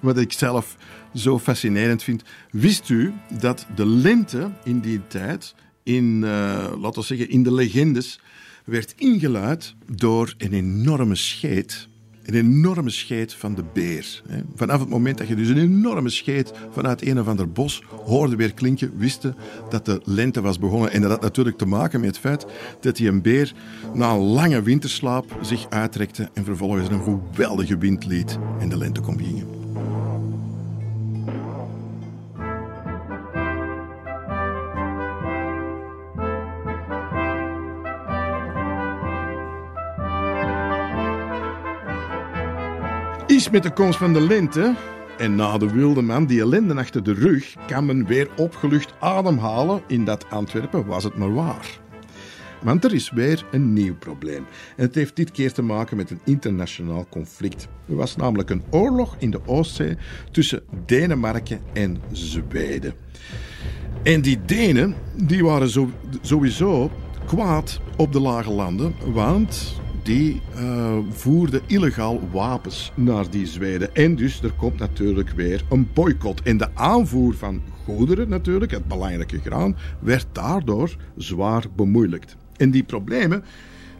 wat ik zelf zo fascinerend vind. Wist u dat de lente in die tijd, in, uh, laten we zeggen, in de legendes, werd ingeluid door een enorme scheet. Een enorme scheet van de beer. Vanaf het moment dat je dus een enorme scheet vanuit een of ander bos hoorde weer klinken, wisten dat de lente was begonnen. En dat had natuurlijk te maken met het feit dat die een beer na een lange winterslaap zich uitrekte en vervolgens een geweldige wind liet en de lente kon beginnen. Met de komst van de lente en na de wilde man die ellende achter de rug kan men weer opgelucht ademhalen. In dat Antwerpen was het maar waar. Want er is weer een nieuw probleem. En het heeft dit keer te maken met een internationaal conflict. Er was namelijk een oorlog in de Oostzee tussen Denemarken en Zweden. En die Denen die waren sowieso kwaad op de lage landen, want die uh, voerde illegaal wapens naar die Zweden. En dus er komt natuurlijk weer een boycott. En de aanvoer van goederen natuurlijk, het belangrijke graan, werd daardoor zwaar bemoeilijkt. En die problemen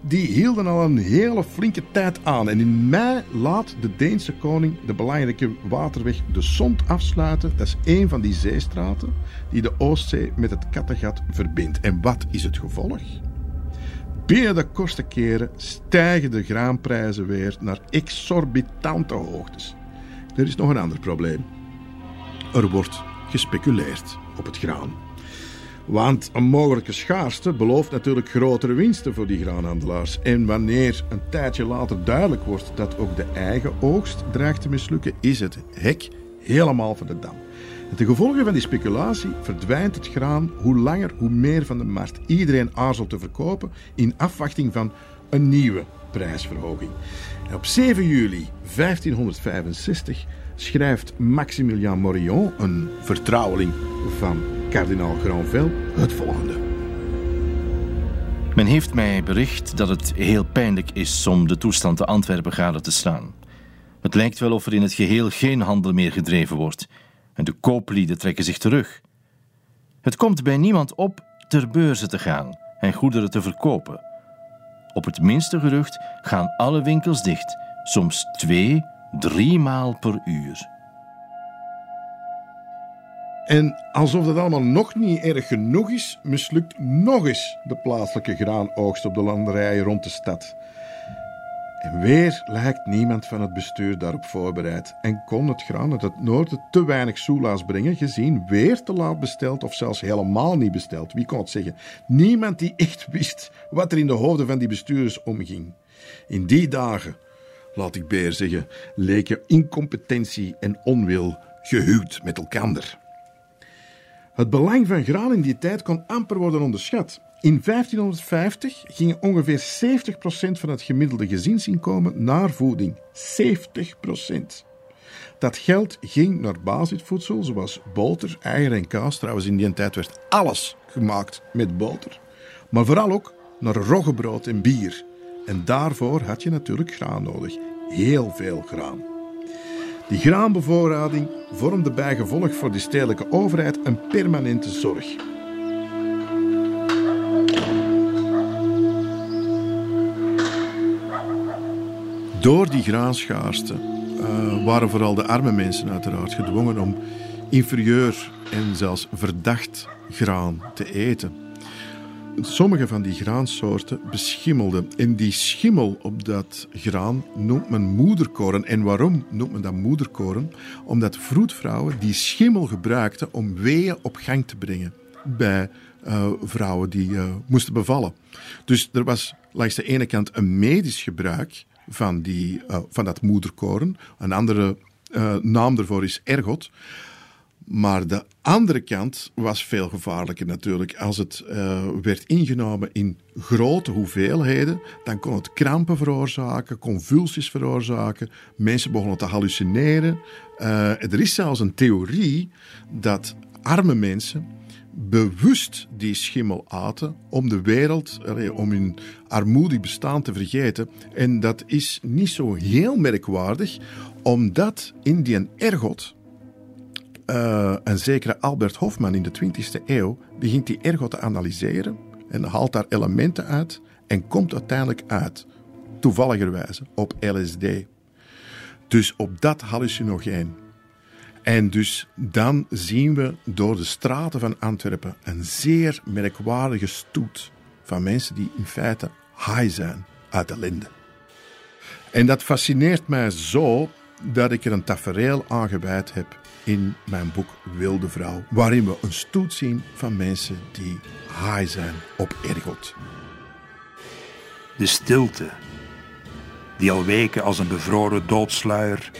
die hielden al een hele flinke tijd aan. En in mei laat de Deense koning de belangrijke waterweg de Sond afsluiten. Dat is een van die zeestraten die de Oostzee met het Kattegat verbindt. En wat is het gevolg? Binnen de kortste keren stijgen de graanprijzen weer naar exorbitante hoogtes. Er is nog een ander probleem. Er wordt gespeculeerd op het graan. Want een mogelijke schaarste belooft natuurlijk grotere winsten voor die graanhandelaars. En wanneer een tijdje later duidelijk wordt dat ook de eigen oogst dreigt te mislukken, is het hek helemaal van de dam. En ten gevolge van die speculatie verdwijnt het graan hoe langer hoe meer van de markt. Iedereen aarzelt te verkopen in afwachting van een nieuwe prijsverhoging. En op 7 juli 1565 schrijft Maximilien Morillon, een vertrouweling van kardinaal Granvelle, het volgende. Men heeft mij bericht dat het heel pijnlijk is om de toestand te Antwerpen gade te slaan. Het lijkt wel of er in het geheel geen handel meer gedreven wordt en de kooplieden trekken zich terug. Het komt bij niemand op ter beurze te gaan en goederen te verkopen. Op het minste gerucht gaan alle winkels dicht, soms twee, drie maal per uur. En alsof dat allemaal nog niet erg genoeg is, mislukt nog eens de plaatselijke graanoogst op de landerijen rond de stad. En weer lijkt niemand van het bestuur daarop voorbereid en kon het graan uit het noorden te weinig soelaas brengen, gezien weer te laat besteld of zelfs helemaal niet besteld. Wie kon het zeggen? Niemand die echt wist wat er in de hoofden van die bestuurders omging. In die dagen, laat ik beer zeggen, leken incompetentie en onwil gehuwd met elkander. Het belang van graan in die tijd kon amper worden onderschat. In 1550 ging ongeveer 70% van het gemiddelde gezinsinkomen naar voeding. 70%. Dat geld ging naar basisvoedsel, zoals boter, eieren en kaas. Trouwens, in die tijd werd alles gemaakt met boter. Maar vooral ook naar roggebrood en bier. En daarvoor had je natuurlijk graan nodig. Heel veel graan. Die graanbevoorrading vormde bijgevolg voor de stedelijke overheid een permanente zorg. Door die graanschaarste uh, waren vooral de arme mensen uiteraard gedwongen om inferieur en zelfs verdacht graan te eten. Sommige van die graansoorten beschimmelden. En die schimmel op dat graan noemt men moederkoren. En waarom noemt men dat moederkoren? Omdat vroedvrouwen die schimmel gebruikten om weeën op gang te brengen bij uh, vrouwen die uh, moesten bevallen. Dus er was langs de ene kant een medisch gebruik van, die, uh, van dat moederkoren. Een andere naam daarvoor is ergot. Maar de andere kant was veel gevaarlijker natuurlijk. Als het uh, werd ingenomen in grote hoeveelheden, dan kon het krampen veroorzaken, convulsies veroorzaken. Mensen begonnen te hallucineren. Er is zelfs een theorie dat arme mensen bewust die schimmel aten om de wereld, om hun armoedig bestaan te vergeten. En dat is niet zo heel merkwaardig, omdat in die ergot uh, een zekere Albert Hofman in de 20e eeuw begint die ergo te analyseren en haalt daar elementen uit en komt uiteindelijk uit, toevalligerwijze, op LSD. Dus op dat hallucinogeen. En dus dan zien we door de straten van Antwerpen een zeer merkwaardige stoet van mensen die in feite high zijn uit ellende. En dat fascineert mij zo dat ik er een tafereel aan gewijd heb in mijn boek Wilde Vrouw, waarin we een stoet zien van mensen die high zijn op ergot. De stilte, die al weken als een bevroren doodsluier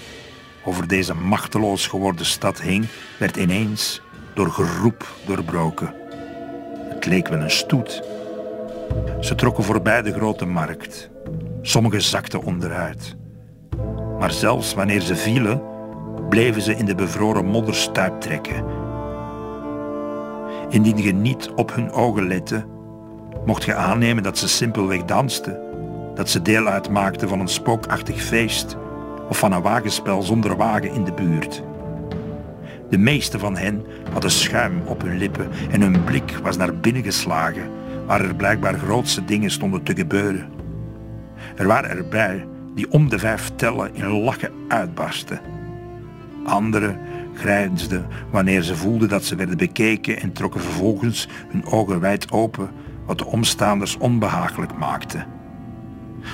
over deze machteloos geworden stad hing, werd ineens door geroep doorbroken. Het leek wel een stoet. Ze trokken voorbij de grote markt. Sommigen zakten onderuit. Maar zelfs wanneer ze vielen, bleven ze in de bevroren modder stuip trekken. Indien je niet op hun ogen lette, mocht je aannemen dat ze simpelweg dansten, dat ze deel uitmaakten van een spookachtig feest of van een wagenspel zonder wagen in de buurt. De meeste van hen hadden schuim op hun lippen en hun blik was naar binnen geslagen, waar er blijkbaar grootste dingen stonden te gebeuren. Er waren erbij die om de vijf tellen in lachen uitbarsten. Anderen grijnsden wanneer ze voelden dat ze werden bekeken en trokken vervolgens hun ogen wijd open, wat de omstaanders onbehagelijk maakte.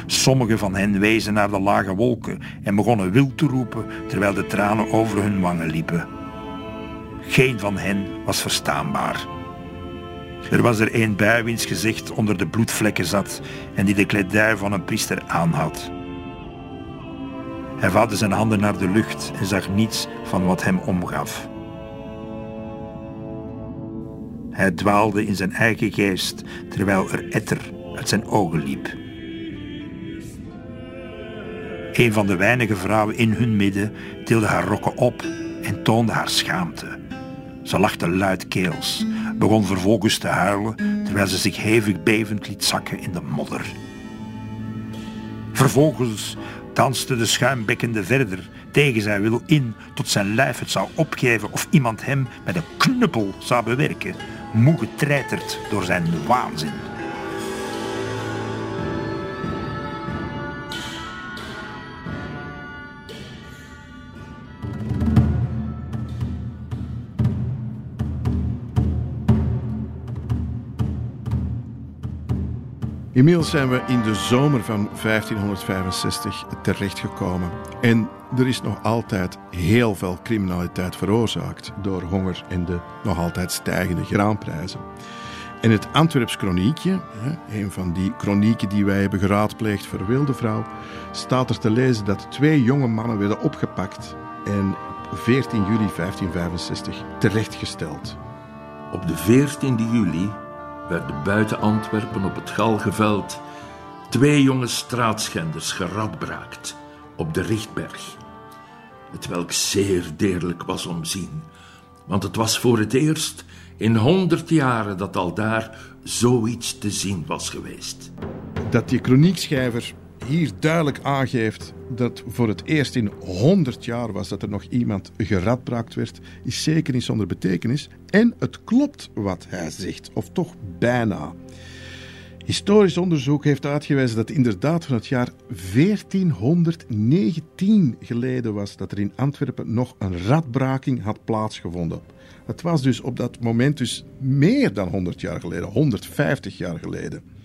Sommigen van hen wezen naar de lage wolken en begonnen wild te roepen terwijl de tranen over hun wangen liepen. Geen van hen was verstaanbaar. Er was er een bij wiens gezicht onder de bloedvlekken zat en die de kledij van een priester aanhad. Hij vouwde zijn handen naar de lucht en zag niets van wat hem omgaf. Hij dwaalde in zijn eigen geest terwijl er etter uit zijn ogen liep. Een van de weinige vrouwen in hun midden tilde haar rokken op en toonde haar schaamte. Ze lachte luidkeels, begon vervolgens te huilen terwijl ze zich hevig bevend liet zakken in de modder. Vervolgens danste de schuimbekkende verder tegen zijn wil in tot zijn lijf het zou opgeven of iemand hem met een knuppel zou bewerken, moe getreiterd door zijn waanzin. Inmiddels zijn we in de zomer van 1565 terechtgekomen. En er is nog altijd heel veel criminaliteit veroorzaakt door honger en de nog altijd stijgende graanprijzen. In het Antwerps Kroniekje, een van die kronieken die wij hebben geraadpleegd voor Wilde Vrouw, staat er te lezen dat twee jonge mannen werden opgepakt en op 14 juli 1565 terechtgesteld. Op de 14 juli werden buiten Antwerpen op het Galgeveld twee jonge straatschenders geradbraakt op de Richtberg. Het welk zeer deerlijk was om zien, want het was voor het eerst in honderd jaren dat al daar zoiets te zien was geweest. Dat die kroniekschrijver hier duidelijk aangeeft dat voor het eerst in 100 jaar was dat er nog iemand geradbraakt werd, is zeker niet zonder betekenis. En het klopt wat hij zegt, of toch bijna. Historisch onderzoek heeft uitgewezen dat inderdaad van het jaar 1419 geleden was dat er in Antwerpen nog een radbraking had plaatsgevonden. Het was dus op dat moment dus meer dan 100 jaar geleden, 150 jaar geleden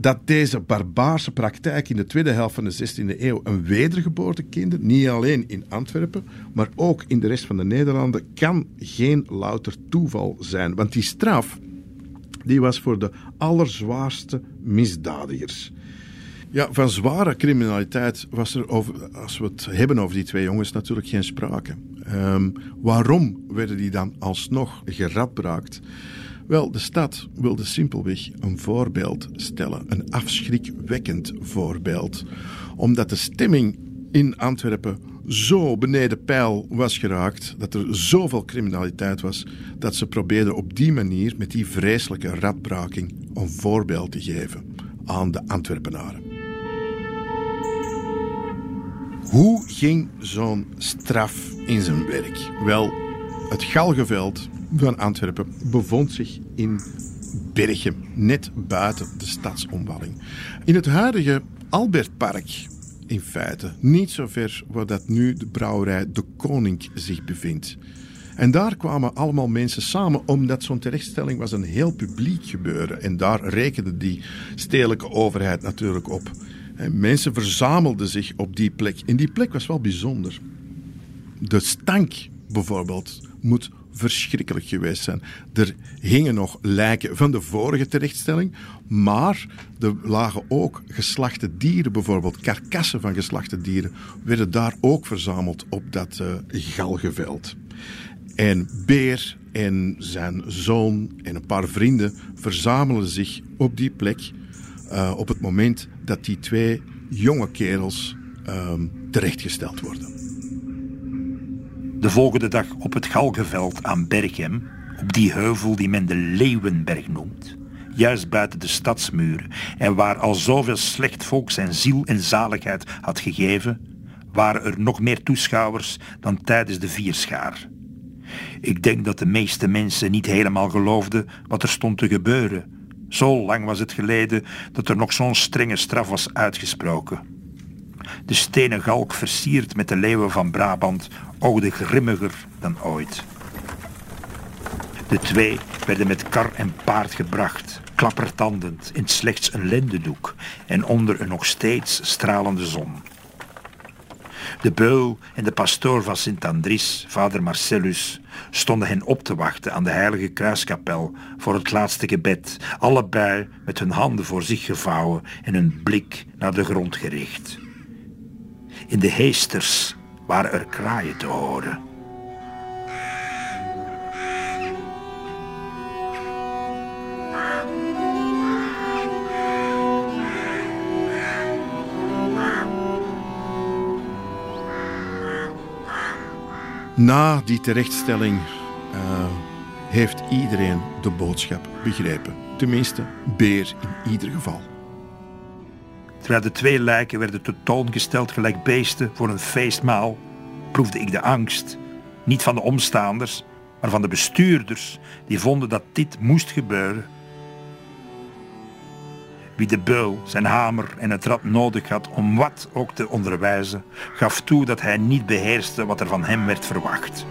dat deze barbaarse praktijk in de tweede helft van de 16e eeuw een wedergeboorte kende, niet alleen in Antwerpen, maar ook in de rest van de Nederlanden, kan geen louter toeval zijn. Want die straf die was voor de allerzwaarste misdadigers. Ja, van zware criminaliteit was er, over, als we het hebben over die twee jongens, natuurlijk geen sprake. Um, waarom werden die dan alsnog geradbraakt? Wel, de stad wilde simpelweg een voorbeeld stellen, een afschrikwekkend voorbeeld. Omdat de stemming in Antwerpen zo beneden peil was geraakt, dat er zoveel criminaliteit was, dat ze probeerden op die manier, met die vreselijke radbraking, een voorbeeld te geven aan de Antwerpenaren. Hoe ging zo'n straf in zijn werk? Wel, het Galgeveld van Antwerpen bevond zich in Berchem, net buiten de stadsomwalling. In het huidige Albertpark, in feite, niet zo ver waar dat nu de brouwerij De Koning zich bevindt. En daar kwamen allemaal mensen samen, omdat zo'n terechtstelling was een heel publiek gebeuren. En daar rekende die stedelijke overheid natuurlijk op. En mensen verzamelden zich op die plek. En die plek was wel bijzonder. De stank bijvoorbeeld moet verschrikkelijk geweest zijn. Er hingen nog lijken van de vorige terechtstelling, maar er lagen ook geslachte dieren, bijvoorbeeld karkassen van geslachte dieren, werden daar ook verzameld op dat uh, galgeveld. En Beer en zijn zoon en een paar vrienden verzamelen zich op die plek uh, op het moment dat die twee jonge kerels uh, terechtgesteld worden. De volgende dag op het Galgeveld aan Berchem, op die heuvel die men de Leeuwenberg noemt, juist buiten de stadsmuren en waar al zoveel slecht volk zijn ziel en zaligheid had gegeven, waren er nog meer toeschouwers dan tijdens de vierschaar. Ik denk dat de meeste mensen niet helemaal geloofden wat er stond te gebeuren, Zo lang was het geleden dat er nog zo'n strenge straf was uitgesproken. De stenen galk versierd met de leeuwen van Brabant oogde grimmiger dan ooit. De twee werden met kar en paard gebracht, klappertandend in slechts een lendendoek en onder een nog steeds stralende zon. De beul en de pastoor van Sint-Andries, vader Marcellus, stonden hen op te wachten aan de heilige kruiskapel voor het laatste gebed, allebei met hun handen voor zich gevouwen en hun blik naar de grond gericht. In de heesters waren er kraaien te horen. Na die terechtstelling uh, heeft iedereen de boodschap begrepen. Tenminste, Beer in ieder geval. Terwijl de twee lijken werden tentoongesteld gelijk beesten voor een feestmaal, proefde ik de angst, niet van de omstaanders, maar van de bestuurders die vonden dat dit moest gebeuren. Wie de beul, zijn hamer en het rad nodig had om wat ook te onderwijzen, gaf toe dat hij niet beheerste wat er van hem werd verwacht.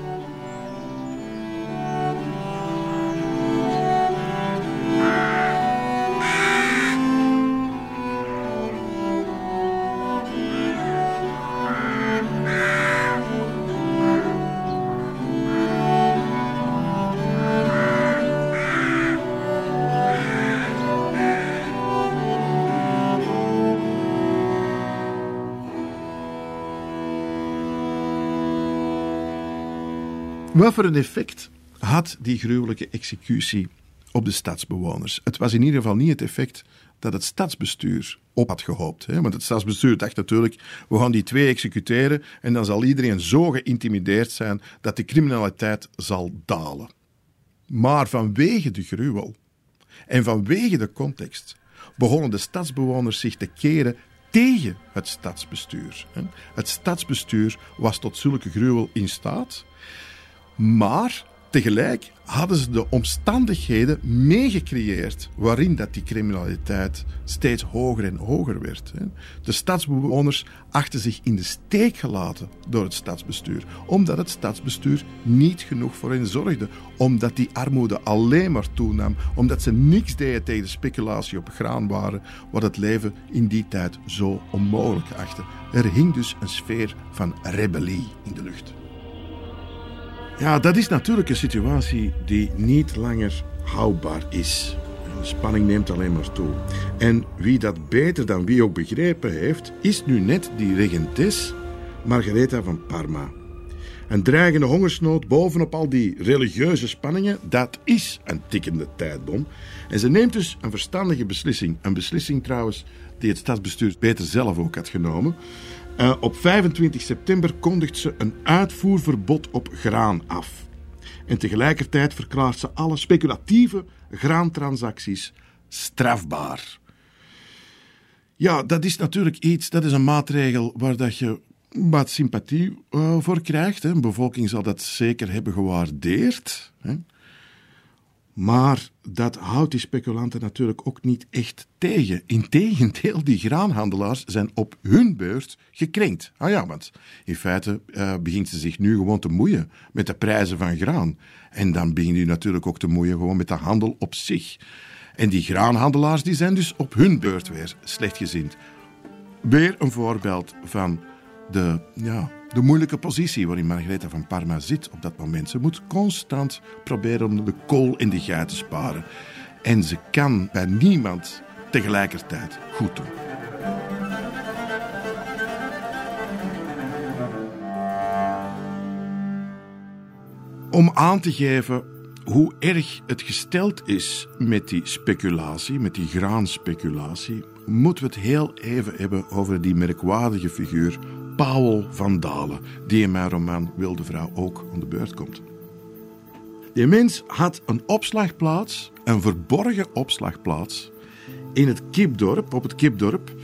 Wat voor een effect had die gruwelijke executie op de stadsbewoners? Het was in ieder geval niet het effect dat het stadsbestuur op had gehoopt. Hè? Want het stadsbestuur dacht natuurlijk, we gaan die twee executeren en dan zal iedereen zo geïntimideerd zijn dat de criminaliteit zal dalen. Maar vanwege de gruwel en vanwege de context begonnen de stadsbewoners zich te keren tegen het stadsbestuur. Het stadsbestuur was tot zulke gruwel in staat maar tegelijk hadden ze de omstandigheden meegecreëerd waarin dat die criminaliteit steeds hoger en hoger werd. De stadsbewoners achten zich in de steek gelaten door het stadsbestuur, omdat het stadsbestuur niet genoeg voor hen zorgde, omdat die armoede alleen maar toenam, omdat ze niks deden tegen de speculatie op graanwaren, wat het leven in die tijd zo onmogelijk achtte. Er hing dus een sfeer van rebellie in de lucht. Ja, dat is natuurlijk een situatie die niet langer houdbaar is. De spanning neemt alleen maar toe. En wie dat beter dan wie ook begrepen heeft, is nu net die regentes Margaretha van Parma. Een dreigende hongersnood bovenop al die religieuze spanningen, dat is een tikkende tijdbom. En ze neemt dus een verstandige beslissing. Een beslissing trouwens die het stadsbestuur beter zelf ook had genomen. Uh, op 25 september kondigt ze een uitvoerverbod op graan af. En tegelijkertijd verklaart ze alle speculatieve graantransacties strafbaar. Ja, dat is natuurlijk iets, dat is een maatregel waar dat je wat sympathie uh, voor krijgt. Hè. De bevolking zal dat zeker hebben gewaardeerd. Hè. Maar dat houdt die speculanten natuurlijk ook niet echt tegen. Integendeel, die graanhandelaars zijn op hun beurt gekrenkt. Ah ja, want in feite uh, begint ze zich nu gewoon te moeien met de prijzen van graan. En dan begint u natuurlijk ook te moeien gewoon met de handel op zich. En die graanhandelaars die zijn dus op hun beurt weer slechtgezind. Weer een voorbeeld van de, ja, de moeilijke positie waarin Margaretha van Parma zit op dat moment. Ze moet constant proberen om de kool in de gaten te sparen. En ze kan bij niemand tegelijkertijd goed doen. Om aan te geven hoe erg het gesteld is met die speculatie, met die graanspeculatie, moeten we het heel even hebben over die merkwaardige figuur Paul van Dalen, die in mijn roman Wilde Vrouw ook aan de beurt komt. Die mens had een opslagplaats, een verborgen opslagplaats, in het Kipdorp, op het Kipdorp.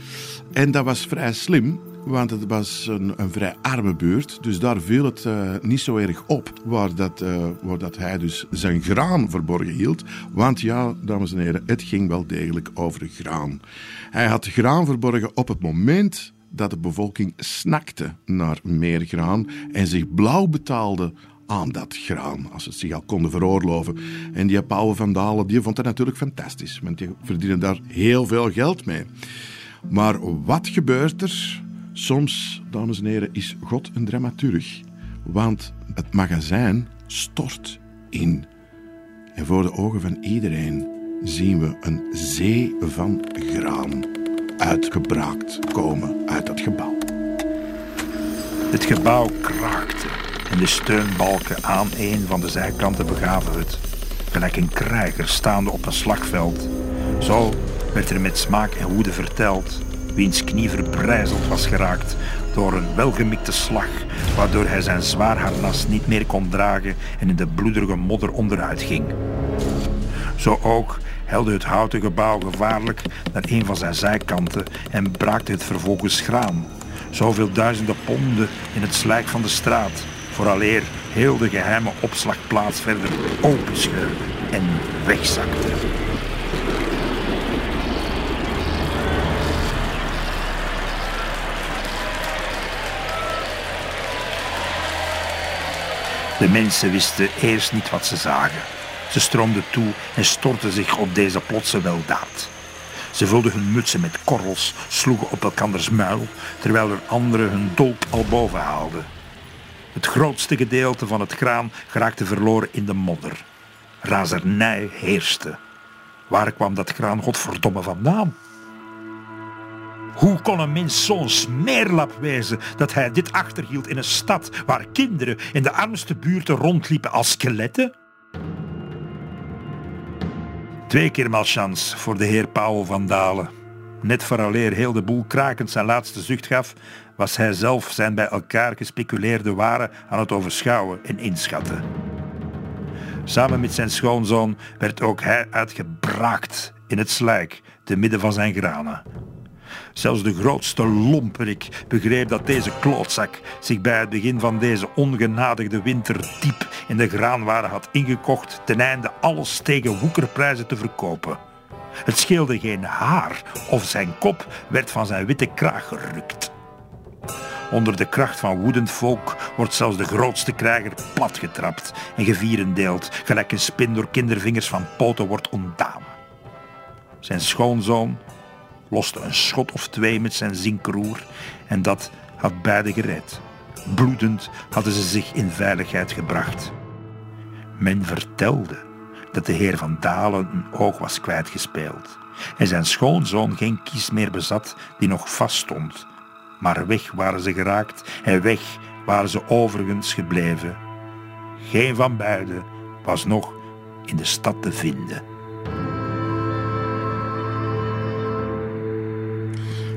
En dat was vrij slim, want het was een, een vrij arme buurt. Dus daar viel het uh, niet zo erg op waar, dat, uh, waar dat hij dus zijn graan verborgen hield. Want ja, dames en heren, het ging wel degelijk over graan. Hij had graan verborgen op het moment dat de bevolking snakte naar meer graan en zich blauw betaalde aan dat graan, als ze het zich al konden veroorloven. En die Paul van Dalen die vond dat natuurlijk fantastisch, want die verdienen daar heel veel geld mee. Maar wat gebeurt er? Soms, dames en heren, is God een dramaturg. Want het magazijn stort in. En voor de ogen van iedereen zien we een zee van graan uitgebraakt komen uit dat gebouw. Het gebouw kraakte en de steunbalken aan een van de zijkanten begaven het, gelijk een krijger staande op een slagveld. Zo werd er met smaak en woede verteld, wiens knie verbrijzeld was geraakt door een welgemikte slag, waardoor hij zijn zwaar harnas niet meer kon dragen en in de bloederige modder onderuit ging. Zo ook helde het houten gebouw gevaarlijk naar een van zijn zijkanten en braakte het vervolgens graan. Zoveel duizenden ponden in het slijk van de straat, vooraleer heel de geheime opslagplaats verder openscheurde en wegzakte. De mensen wisten eerst niet wat ze zagen. Ze stroomden toe en stortten zich op deze plotse weldaad. Ze vulden hun mutsen met korrels, sloegen op elkanders muil, terwijl er anderen hun dolk al boven haalden. Het grootste gedeelte van het graan geraakte verloren in de modder. Razernij heerste. Waar kwam dat graan godverdomme vandaan? Hoe kon een mens zo'n smeerlap wezen dat hij dit achterhield in een stad waar kinderen in de armste buurten rondliepen als skeletten? Twee keer malchance voor de heer Paul van Dalen. Net vooraleer heel de boel krakend zijn laatste zucht gaf, was hij zelf zijn bij elkaar gespeculeerde waren aan het overschouwen en inschatten. Samen met zijn schoonzoon werd ook hij uitgebraakt in het slijk, te midden van zijn granen. Zelfs de grootste lomperik begreep dat deze klootzak zich bij het begin van deze ongenadigde winter diep in de graanwaren had ingekocht ten einde alles tegen woekerprijzen te verkopen. Het scheelde geen haar of zijn kop werd van zijn witte kraag gerukt. Onder de kracht van woedend volk wordt zelfs de grootste krijger platgetrapt en gevierendeeld, gelijk een spin door kindervingers van poten wordt ontdaan. Zijn schoonzoon loste een schot of twee met zijn zinkroer en dat had beide gered. Bloedend hadden ze zich in veiligheid gebracht. Men vertelde dat de heer van Dalen een oog was kwijtgespeeld en zijn schoonzoon geen kies meer bezat die nog vaststond. Maar weg waren ze geraakt en weg waren ze overigens gebleven. Geen van beiden was nog in de stad te vinden.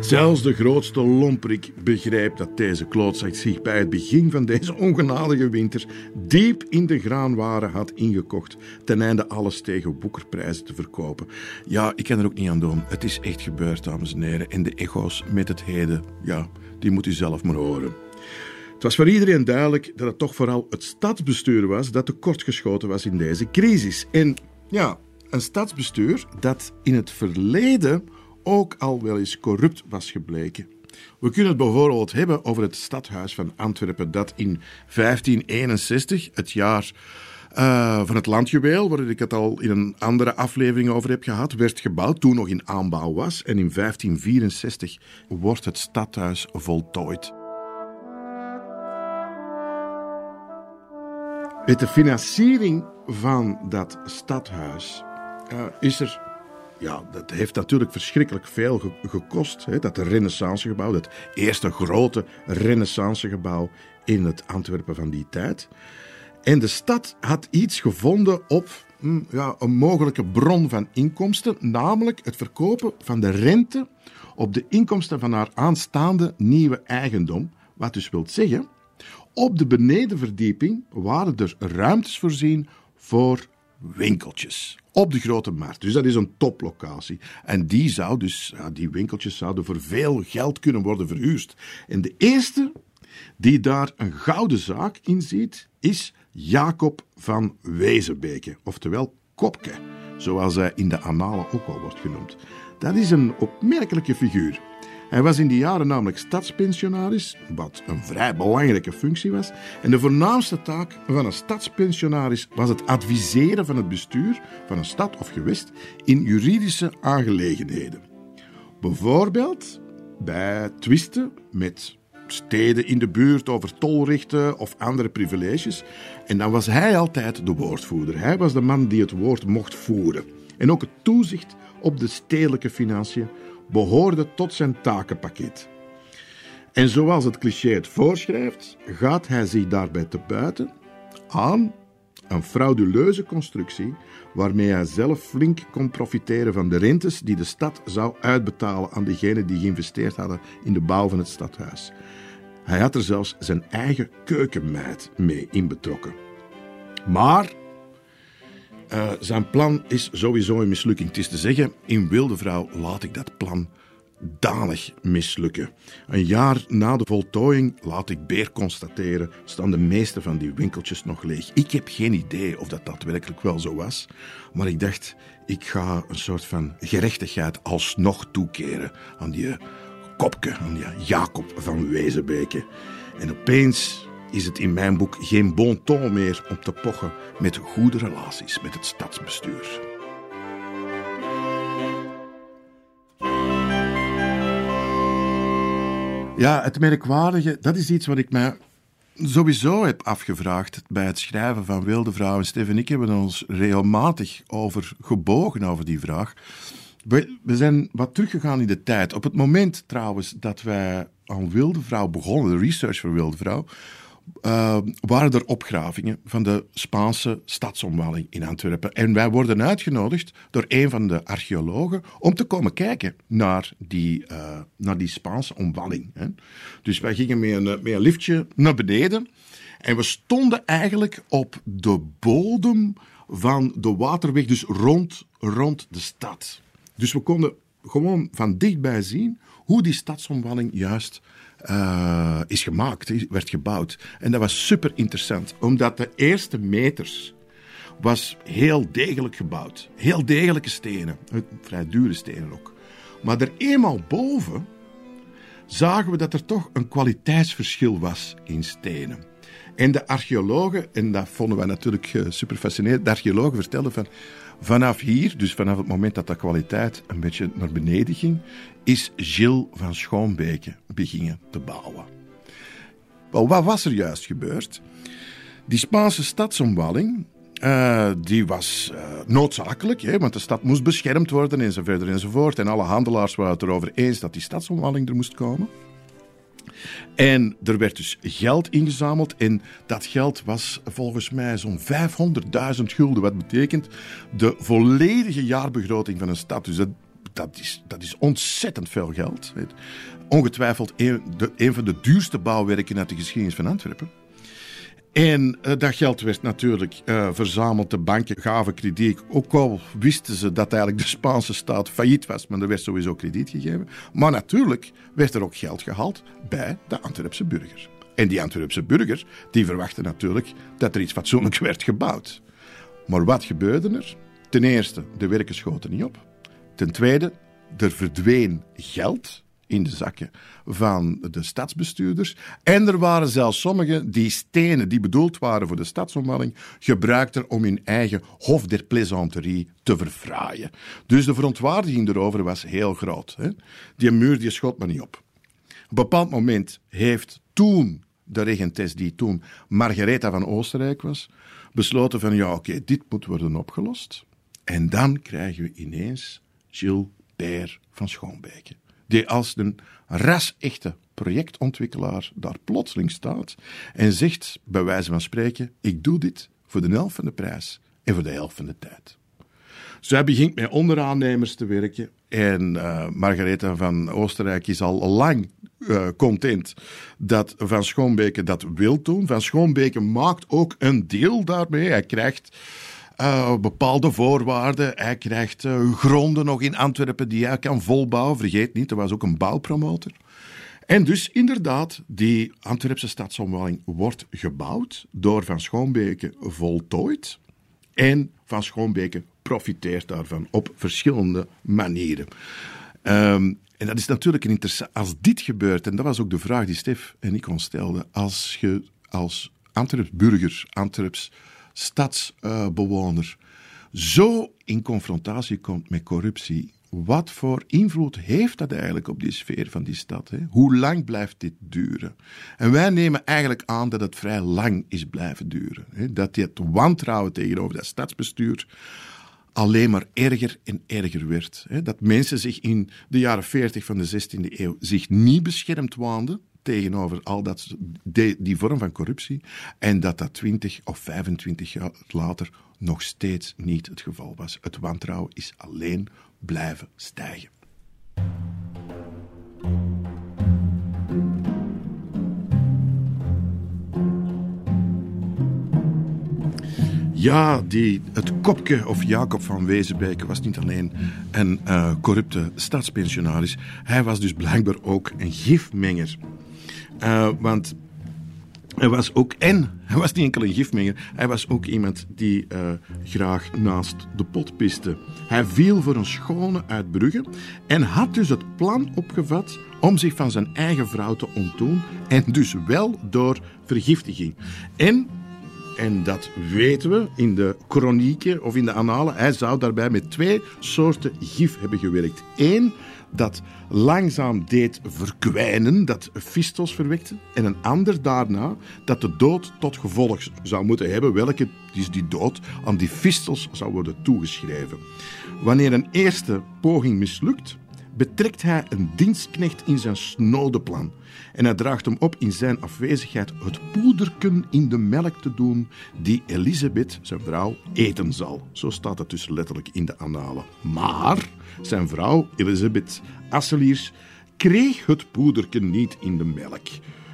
Zelfs de grootste lomperik begrijpt dat deze klootzak zich bij het begin van deze ongenadige winter diep in de graanwaren had ingekocht, ten einde alles tegen woekerprijzen te verkopen. Ja, ik kan er ook niet aan doen. Het is echt gebeurd, dames en heren. En de echo's met het heden, ja, die moet u zelf maar horen. Het was voor iedereen duidelijk dat het toch vooral het stadsbestuur was dat tekortgeschoten was in deze crisis. En ja, een stadsbestuur dat in het verleden ook al wel eens corrupt was gebleken. We kunnen het bijvoorbeeld hebben over het stadhuis van Antwerpen, dat in 1561, het jaar uh, van het landjuweel, waar ik het al in een andere aflevering over heb gehad, werd gebouwd, toen nog in aanbouw was. En in 1564 wordt het stadhuis voltooid. Met de financiering van dat stadhuis uh, is er ja, dat heeft natuurlijk verschrikkelijk veel gekost. Hè, dat renaissancegebouw, dat eerste grote renaissancegebouw in het Antwerpen van die tijd. En de stad had iets gevonden op hm, ja, een mogelijke bron van inkomsten, namelijk het verkopen van de rente op de inkomsten van haar aanstaande nieuwe eigendom. Wat dus wil zeggen, op de benedenverdieping waren er ruimtes voorzien voor winkeltjes op de grote markt. Dus dat is een toplocatie. En die, zou dus, die winkeltjes zouden voor veel geld kunnen worden verhuurd. En de eerste die daar een gouden zaak in ziet, is Jacob van Wezenbeke, oftewel Kopke, zoals hij in de annalen ook al wordt genoemd. Dat is een opmerkelijke figuur. Hij was in die jaren namelijk stadspensionaris, wat een vrij belangrijke functie was. En de voornaamste taak van een stadspensionaris was het adviseren van het bestuur van een stad of gewest in juridische aangelegenheden. Bijvoorbeeld bij twisten met steden in de buurt over tolrechten of andere privileges. En dan was hij altijd de woordvoerder. Hij was de man die het woord mocht voeren. En ook het toezicht op de stedelijke financiën behoorde tot zijn takenpakket. En zoals het cliché het voorschrijft, gaat hij zich daarbij te buiten aan een frauduleuze constructie waarmee hij zelf flink kon profiteren van de rentes die de stad zou uitbetalen aan degenen die geïnvesteerd hadden in de bouw van het stadhuis. Hij had er zelfs zijn eigen keukenmeid mee in betrokken. Maar uh, zijn plan is sowieso een mislukking. Het is te zeggen, in Wilde Vrouw laat ik dat plan danig mislukken. Een jaar na de voltooiing, laat ik beer constateren, staan de meeste van die winkeltjes nog leeg. Ik heb geen idee of dat daadwerkelijk wel zo was, maar ik dacht, ik ga een soort van gerechtigheid alsnog toekeren aan die kopke, aan die Jacob van Wezenbeke. En opeens is het in mijn boek geen bon ton meer om te pochen met goede relaties met het stadsbestuur. Ja, het merkwaardige, dat is iets wat ik mij sowieso heb afgevraagd bij het schrijven van Wilde Vrouw. En Stef en ik hebben ons regelmatig over gebogen over die vraag. We, we zijn wat teruggegaan in de tijd. Op het moment trouwens dat wij aan Wilde Vrouw begonnen, de research voor Wilde Vrouw, uh, waren er opgravingen van de Spaanse stadsomwalling in Antwerpen. En wij worden uitgenodigd door een van de archeologen om te komen kijken naar die, uh, naar die Spaanse omwalling. Hè. Dus wij gingen met een, met een liftje naar beneden en we stonden eigenlijk op de bodem van de waterweg, dus rond, rond de stad. Dus we konden gewoon van dichtbij zien hoe die stadsomwalling juist uh, is gemaakt, werd gebouwd. En dat was super interessant, omdat de eerste meters was heel degelijk gebouwd. Heel degelijke stenen, vrij dure stenen ook. Maar er eenmaal boven zagen we dat er toch een kwaliteitsverschil was in stenen. En de archeologen, en dat vonden wij natuurlijk eh, super fascinerend, de archeologen vertelden van vanaf hier, dus vanaf het moment dat de kwaliteit een beetje naar beneden ging, is Gilles van Schoonbeke beginnen te bouwen. Wel, wat was er juist gebeurd? Die Spaanse stadsomwalling, uh, die was uh, noodzakelijk, hè, want de stad moest beschermd worden enzovoort enzovoort. En alle handelaars waren het erover eens dat die stadsomwalling er moest komen. En er werd dus geld ingezameld en dat geld was volgens mij zo'n 500.000 gulden, wat betekent de volledige jaarbegroting van een stad. Dus dat, is, dat is ontzettend veel geld. Weet. Ongetwijfeld een, van de duurste bouwwerken uit de geschiedenis van Antwerpen. En uh, dat geld werd natuurlijk uh, verzameld. De banken gaven krediet. Ook al wisten ze dat eigenlijk de Spaanse staat failliet was, maar er werd sowieso krediet gegeven. Maar natuurlijk werd er ook geld gehaald bij de Antwerpse burger. En die Antwerpse burger die verwachtte natuurlijk dat er iets fatsoenlijks [LAUGHS] werd gebouwd. Maar wat gebeurde er? Ten eerste, de werken schoten niet op. Ten tweede, er verdween geld in de zakken van de stadsbestuurders. En er waren zelfs sommigen die stenen die bedoeld waren voor de stadsomwalling gebruikten om hun eigen hof der plaisanterie te verfraaien. Dus de verontwaardiging erover was heel groot. Hè? Die muur die schot maar niet op. Op een bepaald moment heeft toen de regentes die toen Margaretha van Oostenrijk was, besloten van ja oké, dit moet worden opgelost. En dan krijgen we ineens Gilles van Schoonbeke die als een ras-echte projectontwikkelaar daar plotseling staat en zegt, bij wijze van spreken, ik doe dit voor de helft van de prijs en voor de helft van de tijd. Zij begint met onderaannemers te werken en uh, Margaretha van Oostenrijk is al lang uh, content dat Van Schoonbeke dat wil doen. Van Schoonbeke maakt ook een deal daarmee. Hij krijgt uh, bepaalde voorwaarden. Hij krijgt uh, gronden nog in Antwerpen die hij kan volbouwen. Vergeet niet, er was ook een bouwpromotor. En dus inderdaad, die Antwerpse stadsomwalling wordt gebouwd, door Van Schoonbeke voltooid. En Van Schoonbeke profiteert daarvan op verschillende manieren. Um, en dat is natuurlijk een interessant. Als dit gebeurt, en dat was ook de vraag die Stef en ik ons stelden, als je als Antwerps burger, Antwerps stadsbewoner, zo in confrontatie komt met corruptie, wat voor invloed heeft dat eigenlijk op die sfeer van die stad? Hè? Hoe lang blijft dit duren? En wij nemen eigenlijk aan dat het vrij lang is blijven duren. Hè? Dat dit wantrouwen tegenover dat stadsbestuur alleen maar erger en erger werd. Hè? Dat mensen zich in de jaren 40 van de 16e eeuw zich niet beschermd waanden tegenover al dat, die, vorm van corruptie. En dat dat 20 of 25 jaar later nog steeds niet het geval was. Het wantrouwen is alleen blijven stijgen. Ja, die, het kopje of Jacob van Wezenbeke was niet alleen een uh, corrupte stadspensionaris. Hij was dus blijkbaar ook een gifmenger. Uh, want hij was ook, en hij was niet enkel een gifmenger, hij was ook iemand die uh, graag naast de pot piste. Hij viel voor een schone uit Brugge en had dus het plan opgevat om zich van zijn eigen vrouw te ontdoen en dus wel door vergiftiging. En en dat weten we in de chronieken of in de annalen. Hij zou daarbij met twee soorten gif hebben gewerkt. Eén dat langzaam deed verkwijnen, dat fistos verwekte. En een ander daarna dat de dood tot gevolg zou moeten hebben, welke is die dood aan die fistos zou worden toegeschreven. Wanneer een eerste poging mislukt, betrekt hij een dienstknecht in zijn snode plan. En hij draagt hem op in zijn afwezigheid het poederken in de melk te doen die Elisabeth, zijn vrouw, eten zal. Zo staat het dus letterlijk in de annalen. Maar zijn vrouw, Elisabeth Asseliers, kreeg het poederken niet in de melk.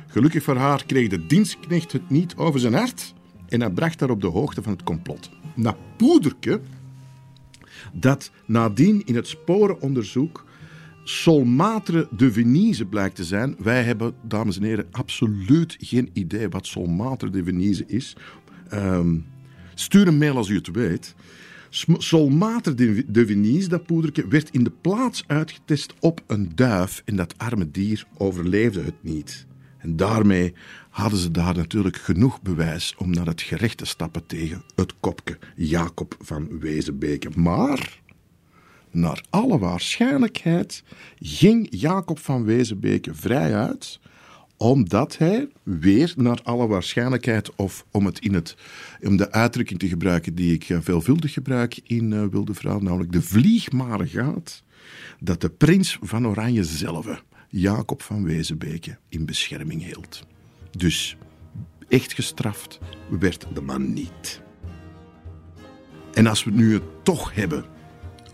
Gelukkig voor haar kreeg de dienstknecht het niet over zijn hart en hij bracht haar op de hoogte van het complot. Na poederke, dat nadien in het sporenonderzoek Solmatre de Venise blijkt te zijn. Wij hebben, dames en heren, absoluut geen idee wat Solmatre de Venise is. Um, stuur een mail als u het weet. Solmatre de Venise, dat poedertje, werd in de plaats uitgetest op een duif en dat arme dier overleefde het niet. En daarmee hadden ze daar natuurlijk genoeg bewijs om naar het gerecht te stappen tegen het kopje Jacob van Wezenbeke. Maar naar alle waarschijnlijkheid ging Jacob van Wezenbeke vrij uit, omdat hij weer naar alle waarschijnlijkheid, of om, het in het, om de uitdrukking te gebruiken die ik veelvuldig gebruik in uh, Wilde Vrouw, namelijk de vlieg maar gaat, dat de prins van Oranje zelf, Jacob van Wezenbeke, in bescherming hield. Dus echt gestraft werd de man niet. En als we nu het toch hebben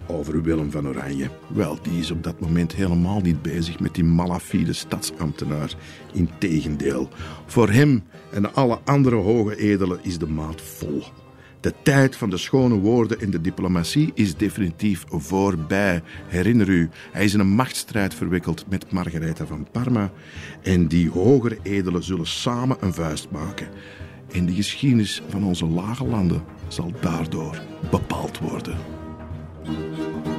over Willem van Oranje. Wel, die is op dat moment helemaal niet bezig met die malafide stadsambtenaar. Integendeel, voor hem en alle andere hoge edelen is de maat vol. De tijd van de schone woorden en de diplomatie is definitief voorbij. Herinner u, hij is in een machtsstrijd verwikkeld met Margaretha van Parma. En die hogere edelen zullen samen een vuist maken. En de geschiedenis van onze lage landen zal daardoor bepaald worden. Thank you.